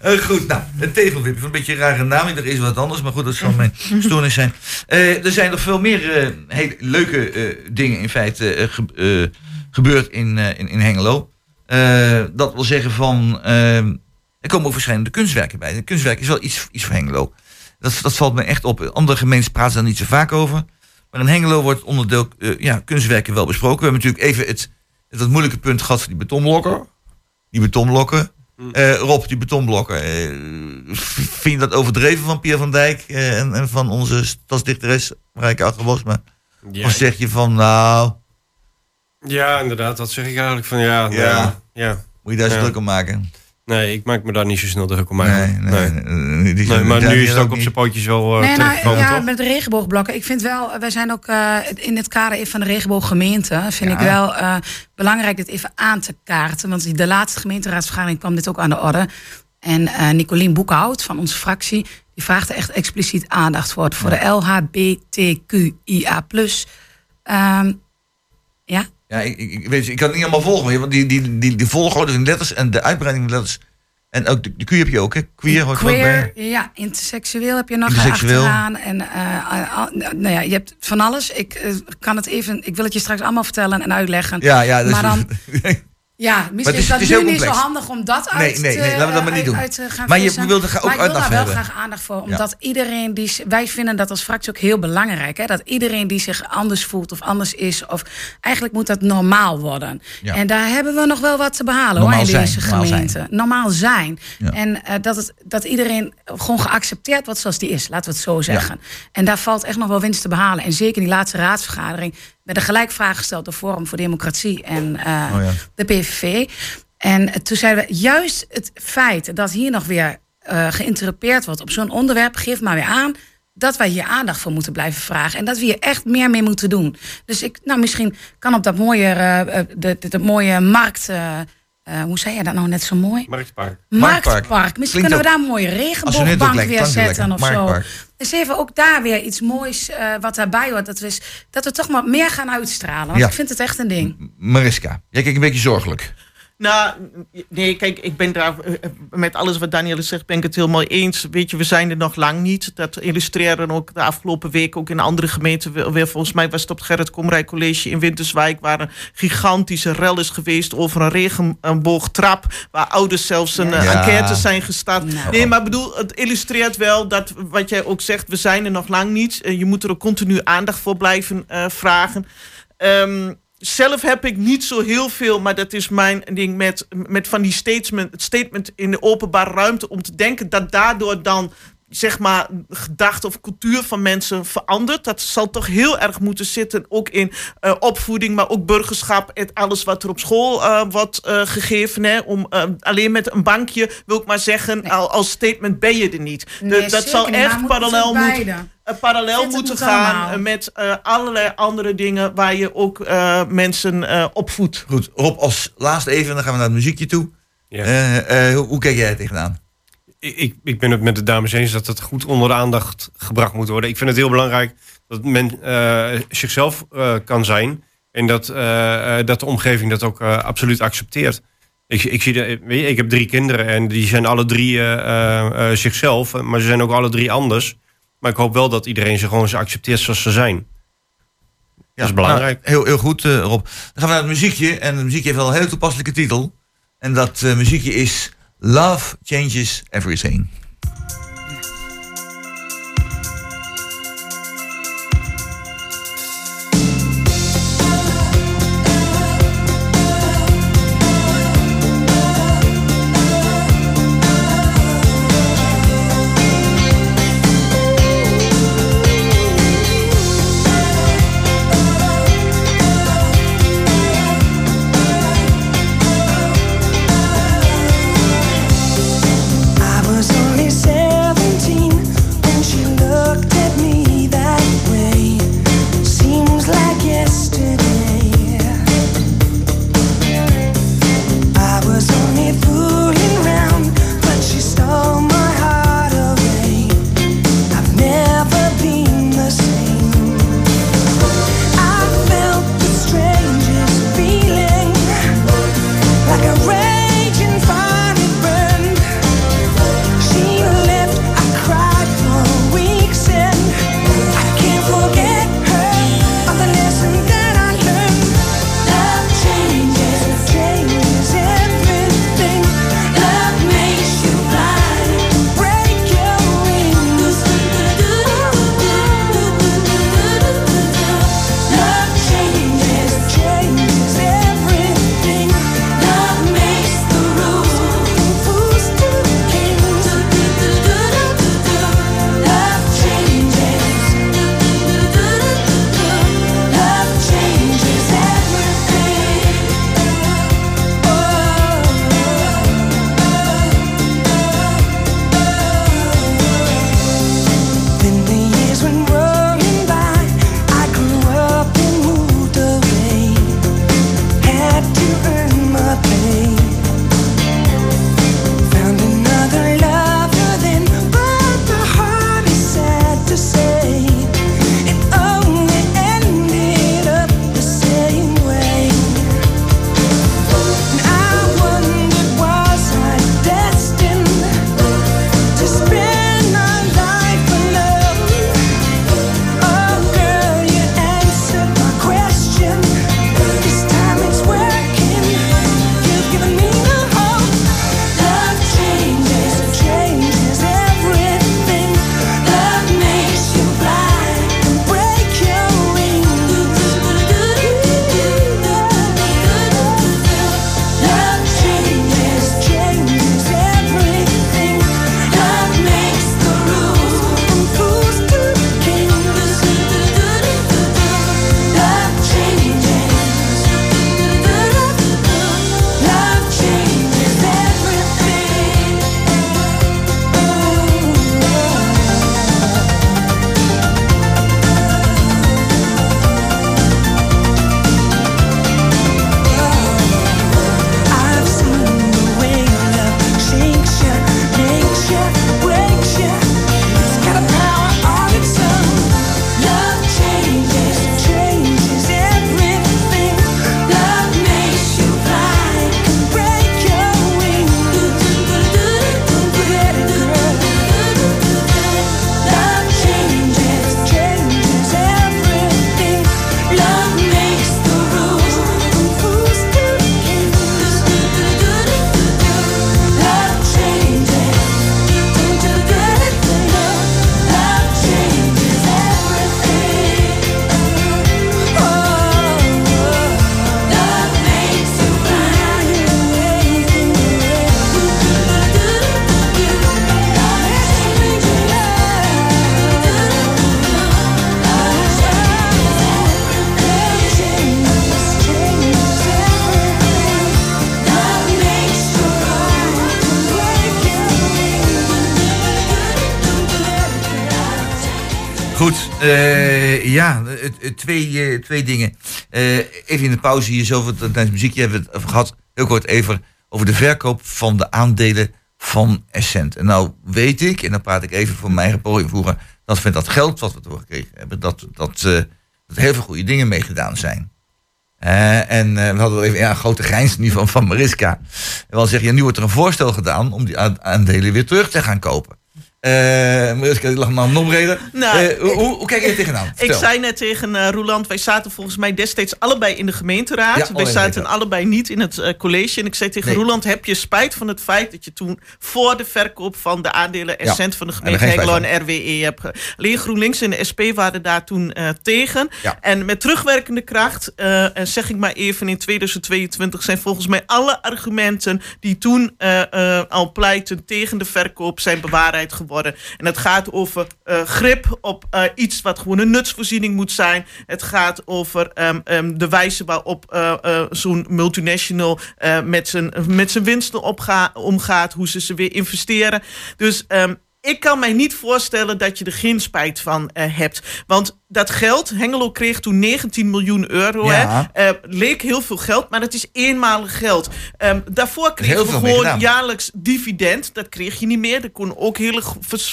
Eh, goed, nou, een tegelwip. Een beetje een rare naam. Er is wat anders, maar goed, dat zal mijn [LAUGHS] stoornis zijn. Eh, er zijn nog veel meer eh, hele leuke eh, dingen in feite ge- gebeurd in, eh, in, in Hengelo. Eh, dat wil zeggen van... eh, er komen ook verschillende kunstwerken bij. Een kunstwerk is wel iets, iets voor Hengelo. Dat, dat valt me echt op. Andere gemeentes praten daar niet zo vaak over. Maar in Hengelo wordt onderdeel eh, ja, kunstwerken wel besproken. We hebben natuurlijk even het, het wat moeilijke punt gehad van die betonblokken. Die betonblokken. Eh, Rob, die betonblokken. vind je dat overdreven van Pierre van Dijk en, en van onze stadsdichteres Marijke Achterbosma? Ja, Of zeg je van, nou, ja, inderdaad. Dat zeg ik eigenlijk van ja. Ja. Ja. ja. moet je daar zo Ja. druk om maken? Nee, ik maak me daar niet zo snel druk om Nee, eigenlijk. nee, Nee. nee, die Nee, zijn- maar nu is het ook op zijn pootjes wel uh, Nee, nou, ja, toch? met de regenboogblokken. Ik vind wel, wij zijn ook eh, in het kader even van de regenbooggemeente. Vind Ja. ik wel eh, belangrijk dit even aan te kaarten. Want de laatste gemeenteraadsvergadering kwam dit ook aan de orde. En eh Nicolien Boekhout van onze fractie, die vraagt er echt expliciet aandacht voor. Voor de LHBTQIA. Ehm ja, Ja, ik, ik, weet, ik kan het niet allemaal volgen, want die, die, die, die volgorde van letters en de uitbreiding van letters. En ook de, de Q heb je ook, hè? Queer hoort er ook bij. Queer, ja, interseksueel heb je nog achteraan. En eh, nou ja, je hebt van alles. Ik eh, kan het even, ik wil het je straks allemaal vertellen en uitleggen. Ja, ja, dat Maar is, dan- [LAUGHS] Ja, misschien is- is, dat nu niet zo handig om dat Nee, uit nee, te, nee, laten we dat maar niet uit- doen. uit te gaan Maar je wilde ook maar ik wil daar wel hebben. graag aandacht voor. Omdat iedereen die... Wij vinden dat als fractie ook heel belangrijk. Hè, dat iedereen die zich anders voelt of anders is... of eigenlijk moet dat normaal worden. Ja. En daar hebben we nog wel wat te behalen Normaal hoor, in zijn, deze normaal gemeente. zijn. Normaal zijn. Ja. En eh, dat, het, dat iedereen gewoon geaccepteerd wordt zoals die is. Laten we het zo zeggen. En daar valt echt nog wel winst te behalen. En zeker in die laatste raadsvergadering... werden gelijk vragen gesteld door Forum voor Democratie en eh, Oh ja. de PVV. En toen zeiden we, juist het feit dat hier nog weer eh geïnterrupeerd wordt op zo'n onderwerp, geeft maar weer aan dat wij hier aandacht voor moeten blijven vragen. En dat we hier echt meer mee moeten doen. Dus ik, nou, misschien kan op dat mooie, eh, eh, de, de, de mooie markt. Eh, hoe zei je dat nou net zo mooi? Marktpark. Marktpark. Marktpark. Misschien Klinkt kunnen we daar een mooie regenboogbank weer zetten of zo. Dus even ook daar weer iets moois eh, wat daarbij hoort. Dat we, eens- dat we toch maar meer gaan uitstralen. Want Ja. ik vind het echt een ding. Mariska, jij kijkt een beetje zorgelijk. Nou, nee, kijk, ik ben daar eh, met alles wat Danielle zegt, ben ik het helemaal eens. Weet je, we zijn er nog lang niet. Dat illustreren ook de afgelopen week ook in andere gemeenten weer- weer. Volgens mij was het op het Gerrit Komrij College in Winterswijk, waar een gigantische rel is geweest over een regenboogtrap, waar ouders zelfs een eh, Ja. enquête zijn gestart. Nou. Nee, maar ik bedoel, het illustreert wel dat wat jij ook zegt, we zijn er nog lang niet. Eh, Je moet er ook continu aandacht voor blijven eh, vragen. Ehm, zelf heb ik niet zo heel veel, maar dat is mijn ding met, met van die statement, statement in de openbare ruimte. Om te denken dat daardoor dan zeg maar, gedachte of cultuur van mensen verandert. Dat zal toch heel erg moeten zitten, ook in uh, opvoeding, maar ook burgerschap en alles wat er op school uh, wordt uh, gegeven. Hè, om alleen met een bankje, wil ik maar zeggen, nee. als statement ben je er niet. Nee, dat zal echt parallel moeten parallel moeten gaan allemaal. met uh, allerlei andere dingen waar je ook uh, mensen uh, opvoedt. Goed, Rob, als laatste even, dan gaan we naar het muziekje toe. Ja. hoe, hoe kijk jij tegenaan? Ik, ik ben het met de dames eens dat het goed onder de aandacht gebracht moet worden. Ik vind het heel belangrijk dat men zichzelf kan zijn. En dat, dat de omgeving dat ook absoluut accepteert. Ik, ik, zie de, ik heb drie kinderen en die zijn alle drie zichzelf. Maar ze zijn ook alle drie anders. Maar ik hoop wel dat iedereen ze gewoon accepteert zoals ze zijn. Ja, dat is belangrijk. Nou, heel, heel goed, Rob. Dan gaan we naar het muziekje. En het muziekje heeft wel een hele toepasselijke titel. En dat muziekje is Love Changes Everything. Goed, eh, ja, het- het- twee, eh, twee dingen. Eh, even in de pauze hier, zoveel tijdens muziekje hebben we het gehad. Heel kort even over de verkoop van de aandelen van Essent. En nou weet ik, en dan praat ik even voor mijn eigen vroeger, dat met dat geld wat we doorgekregen hebben, dat, dat, heel veel goede dingen mee gedaan zijn. En we hadden wel even ja, een grote grijns nu van, van Mariska. Wel zeggen, ja, nu wordt er een voorstel gedaan om die aandelen weer terug te gaan kopen. Mariska, die lag nog breder. Nou, Eh, hoe, hoe, hoe kijk je er tegenaan? [LAUGHS] Ik zei net tegen eh Roland, wij zaten volgens mij destijds allebei in de gemeenteraad. Ja, wij allebei zaten allebei niet in het college. En ik zei tegen Nee. Roland, heb je spijt van het feit dat je toen voor de verkoop van de aandelen en Ja, cent van de en gemeente Hengelo en RWE hebt Alleen GroenLinks en de SP waren daar toen tegen. Ja. En met terugwerkende kracht, en zeg ik maar even in 2022, zijn volgens mij alle argumenten die toen al pleiten tegen de verkoop zijn bewaarheid geworden. En het gaat over eh, grip op eh, iets wat gewoon een nutsvoorziening moet zijn. Het gaat over ehm, ehm, de wijze waarop eh, zo'n multinational met zijn met zijn winsten omgaat, hoe ze ze weer investeren. Dus ehm, ik kan mij niet voorstellen dat je er geen spijt van eh, hebt. Want dat geld, Hengelo kreeg toen 19 miljoen euro. Ja. Hè, eh, leek heel veel geld, maar het is eenmalig geld. Ehm, daarvoor kregen we gewoon jaarlijks dividend. Dat kreeg je niet meer. Er konden ook hele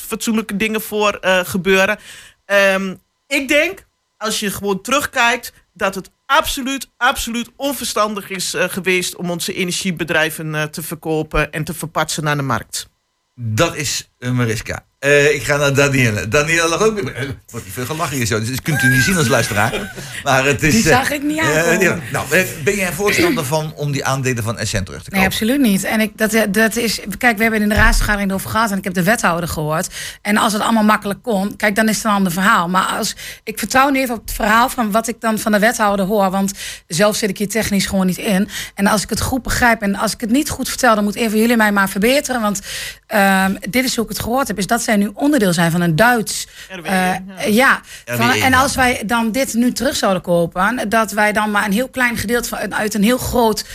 fatsoenlijke dingen voor eh, gebeuren. Ehm, ik denk, als je gewoon terugkijkt, dat het absoluut, absoluut onverstandig is geweest om onze energiebedrijven te verkopen en te verpatsen naar de markt. Dat is Mariska. Eh, ik ga naar Danielle. Danielle lag ook weer. Er wordt niet veel gelachen hier zo. Dus dat kunt u niet zien als luisteraar. Maar het is, Die eh, zag ik niet eh, ja. nou, eh, ben jij voorstander van om die aandelen van Essent terug te kopen? Nee, absoluut niet. En ik, dat, dat is, kijk, we hebben in de raadsvergadering erover gehad en ik heb de wethouder gehoord. En als het allemaal makkelijk kon, kijk, dan is het een ander verhaal. Maar als, ik vertrouw nu even op het verhaal van wat ik dan van de wethouder hoor. Want zelf zit ik hier technisch gewoon niet in. En als ik het goed begrijp en als ik het niet goed vertel, dan moet even jullie mij maar verbeteren. Want ehm, dit is hoe ik het gehoord heb, is dat zij nu onderdeel zijn van een Duits. RWE, eh, ja. ja, RWE, van, en ja. als wij dan dit nu terug zouden kopen, dat wij dan maar een heel klein gedeelte van, uit een heel groot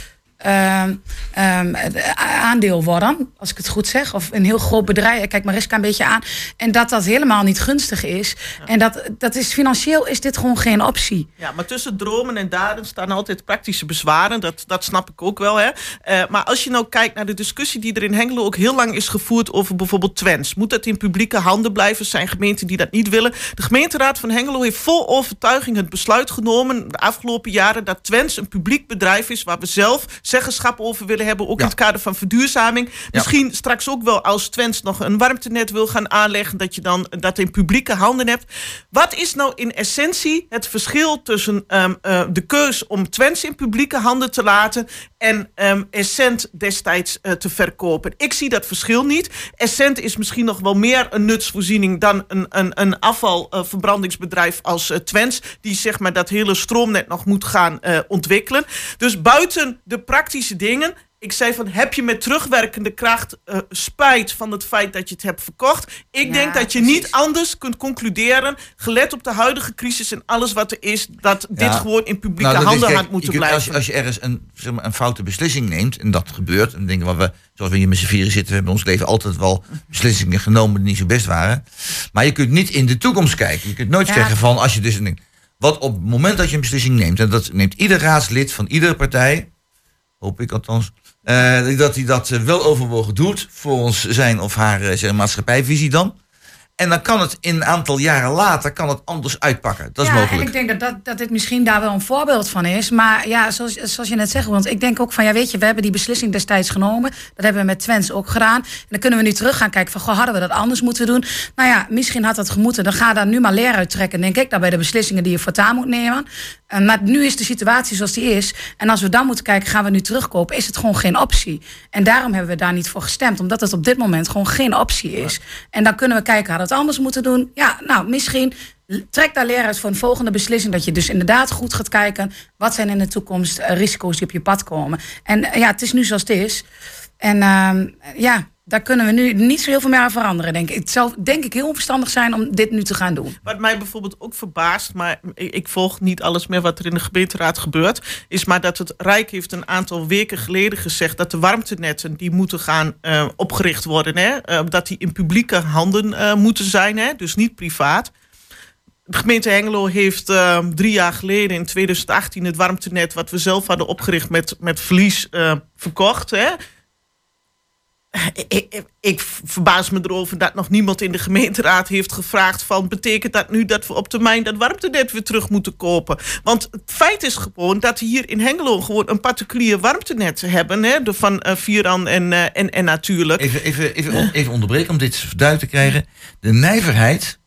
ehm, ehm, eh, aandeel worden, als ik het goed zeg, of een heel groot bedrijf. Kijk Mariska een beetje aan. En dat dat helemaal niet gunstig is. En dat, dat is financieel is dit gewoon geen optie. Ja, maar tussen dromen en daden staan altijd praktische bezwaren. Dat, dat snap ik ook wel. Hè. Eh, maar als je nou kijkt naar de discussie die er in Hengelo ook heel lang is gevoerd over bijvoorbeeld Twents. Moet dat in publieke handen blijven? Zijn gemeenten die dat niet willen. De gemeenteraad van Hengelo heeft vol overtuiging het besluit genomen de afgelopen jaren dat Twents een publiek bedrijf is waar we zelf zeggenschap over willen hebben. Ook Ja. in het kader van verduurzaming. Misschien straks ook wel als Twents nog een warmtenet wil gaan aanleggen, dat je dan dat in publieke handen hebt. Wat is nou in essentie het verschil tussen ehm, eh, de keus om Twents in publieke handen te laten en ehm, Essent destijds eh, te verkopen? Ik zie dat verschil niet. Essent is misschien nog wel meer een nutsvoorziening dan een, een, een afvalverbrandingsbedrijf als eh, Twents, die zeg maar dat hele stroomnet nog moet gaan ontwikkelen. Dus buiten de praktische dingen ik zei van, heb je met terugwerkende kracht eh, spijt van het feit dat je het hebt verkocht? Ik Ja, denk dat je precies. niet anders kunt concluderen, gelet op de huidige crisis en alles wat er is, dat dit gewoon in publieke Nou, is, handen kijk, had moeten je kunt- blijven. Als je, als je ergens een, zeg maar, een foute beslissing neemt, en dat gebeurt, en dingen waar we, zoals we hier met z'n vieren zitten, we hebben in ons leven altijd wel beslissingen genomen die niet zo best waren. Maar je kunt niet in de toekomst kijken. Je kunt nooit Ja. zeggen van, als je dus een, wat op het moment dat je een beslissing neemt, en dat neemt ieder raadslid van iedere partij, hoop ik althans, eh, dat hij dat eh, wel overwogen doet, volgens zijn of haar eh, maatschappijvisie dan. En dan kan het in een aantal jaren later kan het anders uitpakken. Dat is ja, mogelijk. En ik denk dat, dat, dat dit misschien daar wel een voorbeeld van is. Maar ja, zoals, zoals je net zegt, want ik denk ook van, ja weet je, we hebben die beslissing destijds genomen. Dat hebben we met Twents ook gedaan. En dan kunnen we nu terug gaan kijken van, goh, hadden we dat anders moeten doen? Nou ja, misschien had dat gemoeten. Dan ga daar nu maar leer uit trekken, denk ik, daar bij de beslissingen die je voortaan moet nemen. En maar nu is de situatie zoals die is. En als we dan moeten kijken, gaan we nu terugkopen, is het gewoon geen optie. En daarom hebben we daar niet voor gestemd, omdat het op dit moment gewoon geen optie is. En dan kunnen we kijken, hadden anders moeten doen? Ja, nou, misschien trek daar leer uit voor een volgende beslissing. Dat je dus inderdaad goed gaat kijken. Wat zijn in de toekomst eh, risico's die op je pad komen. En eh, ja, het is nu zoals het is. En ehm, ja, daar kunnen we nu niet zo heel veel meer aan veranderen, denk ik. Het zou denk ik heel onverstandig zijn om dit nu te gaan doen. Wat mij bijvoorbeeld ook verbaast, maar ik, volg niet alles meer wat er in de gemeenteraad gebeurt, is maar dat het Rijk heeft een aantal weken geleden gezegd dat de warmtenetten die moeten gaan eh, opgericht worden, hè, eh, dat die in publieke handen eh, moeten zijn, hè, dus niet privaat. De gemeente Hengelo heeft uh, drie jaar geleden, in 2018, het warmtenet... wat we zelf hadden opgericht met, met verlies uh, verkocht. Hè? Ik, ik, ik, verbaas me erover dat nog niemand in de gemeenteraad heeft gevraagd van betekent dat nu dat we op termijn dat warmtenet weer terug moeten kopen? Want het feit is gewoon dat we hier in Hengelo gewoon een particulier warmtenet hebben, hè, van uh, Vieran en, uh, en, en natuurlijk. Even, even, even, even onderbreken om dit duidelijk te krijgen. De nijverheid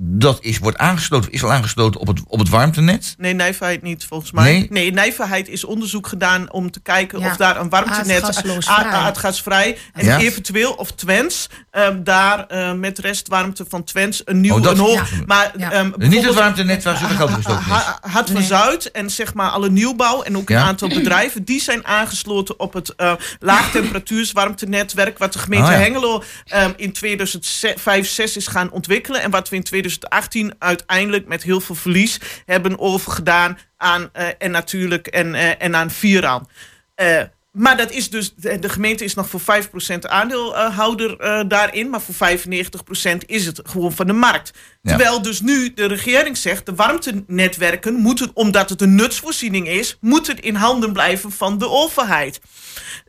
dat is, wordt aangesloten, is al aangesloten op het, op het warmtenet? Nee, nijverheid niet, volgens mij. Nee, nee nijverheid is onderzoek gedaan om te kijken ja. of daar een warmtenet aardgasvrij en ja. eventueel of Twens um, daar uh, met restwarmte van Twens een nieuw oh, dat, een hoog. Ja. Maar um, niet het warmtenet waar zoveel geld gestoken is. Hart van Zuid en zeg maar alle nieuwbouw en ook een aantal bedrijven die zijn aangesloten op het uh, laagtemperatuurswarmtenetwerk wat de gemeente oh, Hengelo um, in 2005 6 is gaan ontwikkelen en wat we in 2018 uiteindelijk met heel veel verlies hebben overgedaan aan uh, en natuurlijk en, uh, en aan Vieran. Uh, maar dat is dus, de gemeente is nog voor 5% aandeelhouder daarin, maar voor 95% is het gewoon van de markt. Ja. Terwijl dus nu de regering zegt, de warmtenetwerken moeten, omdat het een nutsvoorziening is, moeten in handen blijven van de overheid.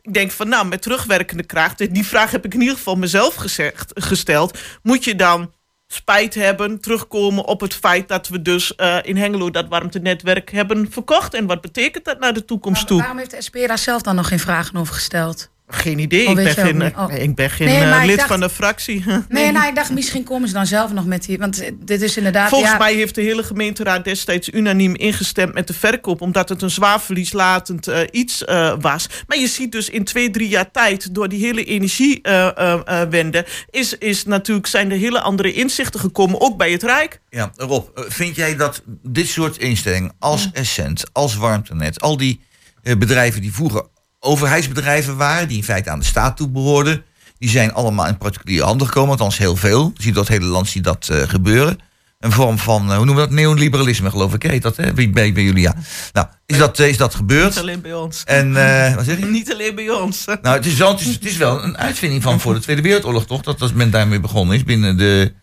Ik denk van nou, met terugwerkende kracht, die vraag heb ik in ieder geval mezelf gezegd, gesteld, moet je dan spijt hebben, terugkomen op het feit dat we dus uh, in Hengelo dat warmtenetwerk hebben verkocht. En wat betekent dat naar de toekomst toe? Waarom heeft de SP daar zelf dan nog geen vragen over gesteld? Geen idee. Ik ben geen, oh. ik ben geen nee, uh, lid dacht, van de fractie. [LAUGHS] Nee, nou, ik dacht misschien komen ze dan zelf nog met die. Want dit is inderdaad. Volgens ja, mij heeft de hele gemeenteraad destijds unaniem ingestemd met de verkoop. Omdat het een zwaar verlieslatend uh, iets uh, was. Maar je ziet dus in twee, drie jaar tijd. door die hele energiewende. is, is natuurlijk zijn er hele andere inzichten gekomen. Ook bij het Rijk. Ja, Rob, vind jij dat dit soort instellingen. als ja. Essent, als Warmtenet. al die bedrijven die vroeger overheidsbedrijven waren, die in feite aan de staat toe behoorden. Die zijn allemaal in particuliere handen gekomen, althans heel veel. Je ziet het hele land zie dat uh, gebeuren. Een vorm van, uh, hoe noemen we dat, neoliberalisme geloof ik, heet dat, hè? Bij, bij, bij jullie, ja. Nou, is dat, uh, is dat gebeurd? Niet alleen bij ons. En, wat zeg je? Niet alleen bij ons. Nou, het is, wel, het, is, het is wel een uitvinding van voor de Tweede Wereldoorlog, toch? Dat als men daarmee begonnen is binnen de...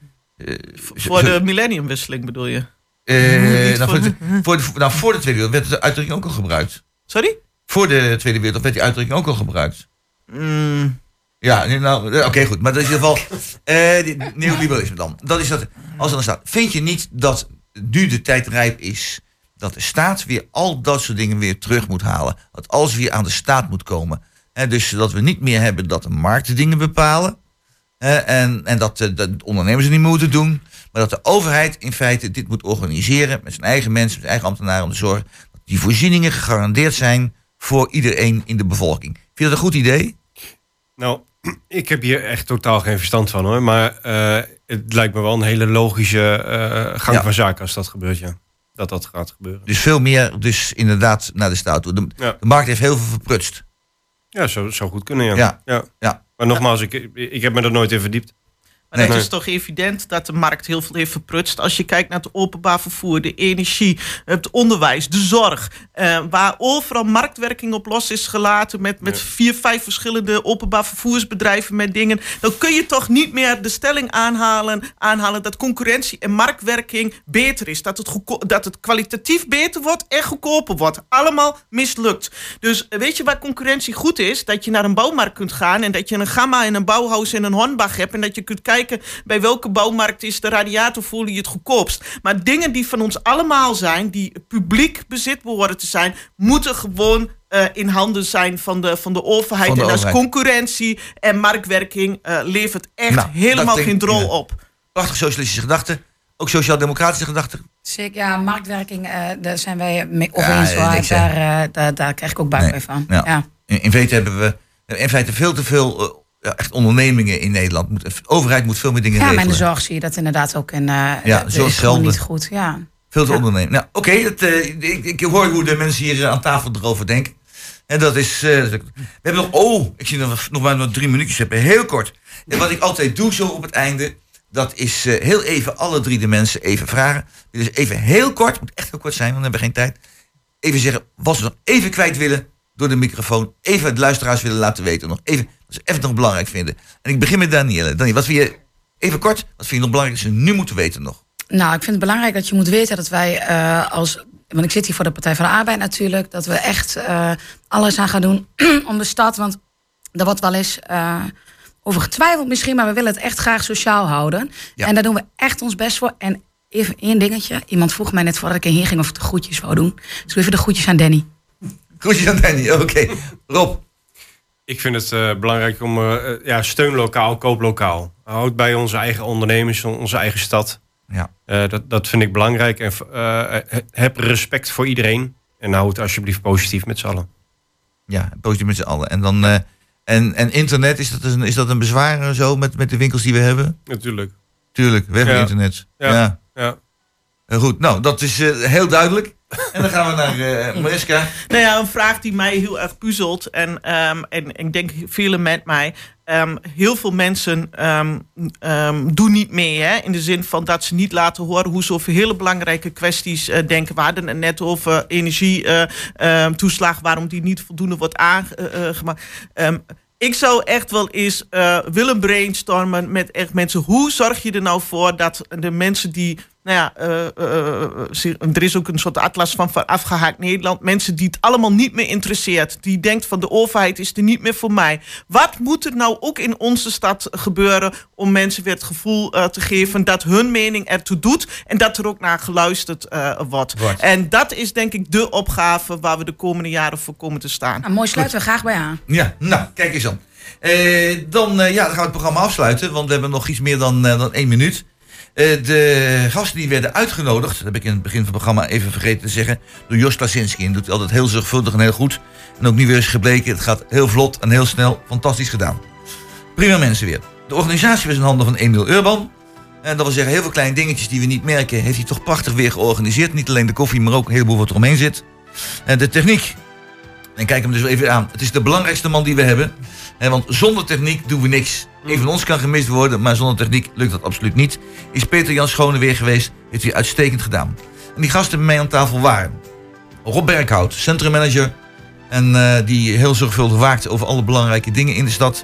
voor de millenniumwisseling bedoel je? nou, voor, de, voor, de, nou, voor de Tweede Wereldoorlog werd de uitdrukking ook al gebruikt. Sorry? Voor de Tweede Wereldoorlog werd die uitdrukking ook al gebruikt. Mm. Ja, nou, oké, okay, goed. Maar dat is in ieder geval uh, neoliberalisme dan. Dat is dat, als er dan staat. Vind je niet dat nu de tijd rijp is dat de staat weer al dat soort dingen weer terug moet halen? Dat alles weer aan de staat moet komen. He, dus dat we niet meer hebben dat de markt de dingen bepalen. He, en, en dat, uh, dat ondernemers het niet moeten doen. Maar dat de overheid in feite dit moet organiseren met zijn eigen mensen, met zijn eigen ambtenaren om te zorgen dat die voorzieningen gegarandeerd zijn voor iedereen in de bevolking. Vind je dat een goed idee? Nou, [CLEARS THROAT] ik heb hier echt totaal geen verstand van hoor. Maar uh, het lijkt me wel een hele logische uh, gang ja. van zaken als dat gebeurt, ja. Dat dat gaat gebeuren. Dus veel meer, dus inderdaad naar de staat toe. De, ja. de markt heeft heel veel verprutst. Ja, zo zou goed kunnen, ja. Ja. ja. ja. Maar nogmaals, ik, ik heb me er nooit in verdiept. Maar nee. het is toch evident dat de markt heel veel heeft verprutst. Als je kijkt naar het openbaar vervoer, de energie, het onderwijs, de zorg. Uh, waar overal marktwerking op los is gelaten. Met, met ja. vier, vijf verschillende openbaar vervoersbedrijven met dingen. Dan kun je toch niet meer de stelling aanhalen, aanhalen dat concurrentie en marktwerking beter is. Dat het, dat het kwalitatief beter wordt en goedkoper wordt. Allemaal mislukt. Dus weet je waar concurrentie goed is? Dat je naar een bouwmarkt kunt gaan en dat je een Gamma en een Bauhaus en een Hornbach hebt. En dat je kunt kijken kijken bij welke bouwmarkt is de radiatorfolie het goedkoopst. Maar dingen die van ons allemaal zijn, die publiek bezit behoren te zijn, moeten gewoon uh, in handen zijn van de, van de overheid. Van de en als concurrentie en marktwerking uh, levert echt nou, helemaal geen drol ja. op. Prachtig socialistische gedachten. Ook sociaal-democratische gedachten. Zeker, ja, marktwerking, uh, daar zijn wij mee over eens. Ja, daar, daar, daar krijg ik ook buik nee. van. Ja. ja. In, in feite hebben we in feite veel te veel echt ondernemingen in Nederland. De overheid moet veel meer dingen ja, regelen. Ja, maar in de zorg zie je dat inderdaad ook. En, uh, ja, zo is gewoon niet goed. Ja. Veel te ja. ondernemen. Nou, oké, okay, uh, ik, ik, hoor hoe de mensen hier aan tafel erover denken. En dat is... Uh, we hebben nog... Oh, ik zie nog, nog maar nog drie minuutjes hebben. Heel kort. En wat ik altijd doe zo op het einde... Dat is heel even alle drie de mensen even vragen. Dus even heel kort, moet echt heel kort zijn, want we hebben geen tijd. Even zeggen wat ze nog even kwijt willen door de microfoon. Even de luisteraars willen laten weten. Nog even dat even nog belangrijk vinden. En ik begin met Danielle. Danielle, wat vind je, even kort, wat vind je nog belangrijk dat ze nu moeten weten nog? Nou, ik vind het belangrijk dat je moet weten dat wij eh, als. Want ik zit hier voor de Partij van de Arbeid natuurlijk. Dat we echt eh, alles aan gaan doen [CLEARS THROAT] om de stad. Want er wordt wel eens eh, over getwijfeld misschien. Maar we willen het echt graag sociaal houden. Ja. En daar doen we echt ons best voor. En even één dingetje. Iemand vroeg mij net voordat ik hier ging of ik de groetjes wou doen. Dus doe even de groetjes aan Danny. Groetjes aan Danny, oké. Rob, Ik vind het eh, belangrijk om eh, eh, ja, steunlokaal, kooplokaal. Houd bij onze eigen ondernemers, onze eigen stad. ja. Dat, dat vind ik belangrijk. En heb respect voor iedereen. En hou het alsjeblieft positief met z'n allen. Ja, positief met z'n allen. En, dan, en, en internet, is dat, een, is dat een bezwaar en zo met, met de winkels die we hebben? Natuurlijk. Tuurlijk, weg met Ja. internet. Ja. Ja. Ja. Goed, nou, dat is heel duidelijk. En dan gaan we naar eh Mariska. Nou ja, een vraag die mij heel erg puzzelt. En, ehm, en ik denk velen met mij. Ehm, heel veel mensen ehm, doen niet mee. Hè, in de zin van dat ze niet laten horen hoe ze over hele belangrijke kwesties eh, denken. We hadden het net over energietoeslag. waarom die niet voldoende wordt aangemaakt. Ik zou echt wel eens eh, willen brainstormen met echt mensen. Hoe zorg je er nou voor dat de mensen die. Nou ja, eh, eh, eh, er is ook een soort atlas van, afgehaakt Nederland. Mensen die het allemaal niet meer interesseert. Die denkt van de overheid is er niet meer voor mij. Wat moet er nou ook in onze stad gebeuren om mensen weer het gevoel eh, te geven dat hun mening ertoe doet. En dat er ook naar geluisterd eh, wordt. En dat is denk ik de opgave waar we de komende jaren voor komen te staan. Nou, mooi sluiten we graag bij aan. Ja, nou, kijk eens dan. Eh, dan, eh, ja, dan gaan we het programma afsluiten, want we hebben nog iets meer dan, eh, dan één minuut. Eh, de gasten die werden uitgenodigd, dat heb ik in het begin van het programma even vergeten te zeggen, door Jos Klasinski. En doet hij altijd heel zorgvuldig en heel goed. En ook nu weer eens gebleken, het gaat heel vlot en heel snel. Fantastisch gedaan. Prima mensen weer. De organisatie was in handen van Emiel Urban. En dat wil zeggen, heel veel kleine dingetjes die we niet merken, heeft hij toch prachtig weer georganiseerd. Niet alleen de koffie, maar ook een heleboel wat eromheen zit. En de techniek, en kijk hem dus even aan. Het is de belangrijkste man die we hebben. Want zonder techniek doen we niks. Een van ons kan gemist worden, maar zonder techniek lukt dat absoluut niet. Is Peter Jan Schone weer geweest. Heeft hij uitstekend gedaan. En die gasten bij mij aan tafel waren. Rob Berghout, centrummanager. En eh, die heel zorgvuldig waakt over alle belangrijke dingen in de stad.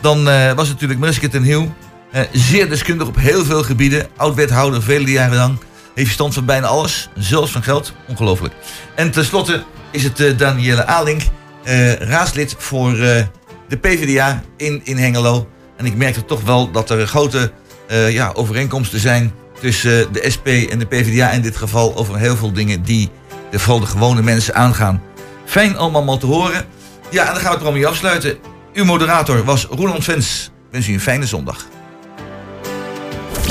Dan eh, was natuurlijk Mariska ten Hiel. eh, zeer deskundig op heel veel gebieden. Oud-wethouder, vele jaren lang. Heeft verstand van bijna alles. Zelfs van geld. Ongelooflijk. En tenslotte is het Danielle Alink. raadslid voor de PvdA in, in Hengelo. En ik merkte toch wel dat er grote eh, ja, overeenkomsten zijn tussen eh, de SP en de PvdA in dit geval over heel veel dingen die de, vooral de gewone mensen aangaan. Fijn allemaal maar te horen. Ja, en dan gaan we het programma hier afsluiten. Uw moderator was Roland Vens. Wens u een fijne zondag.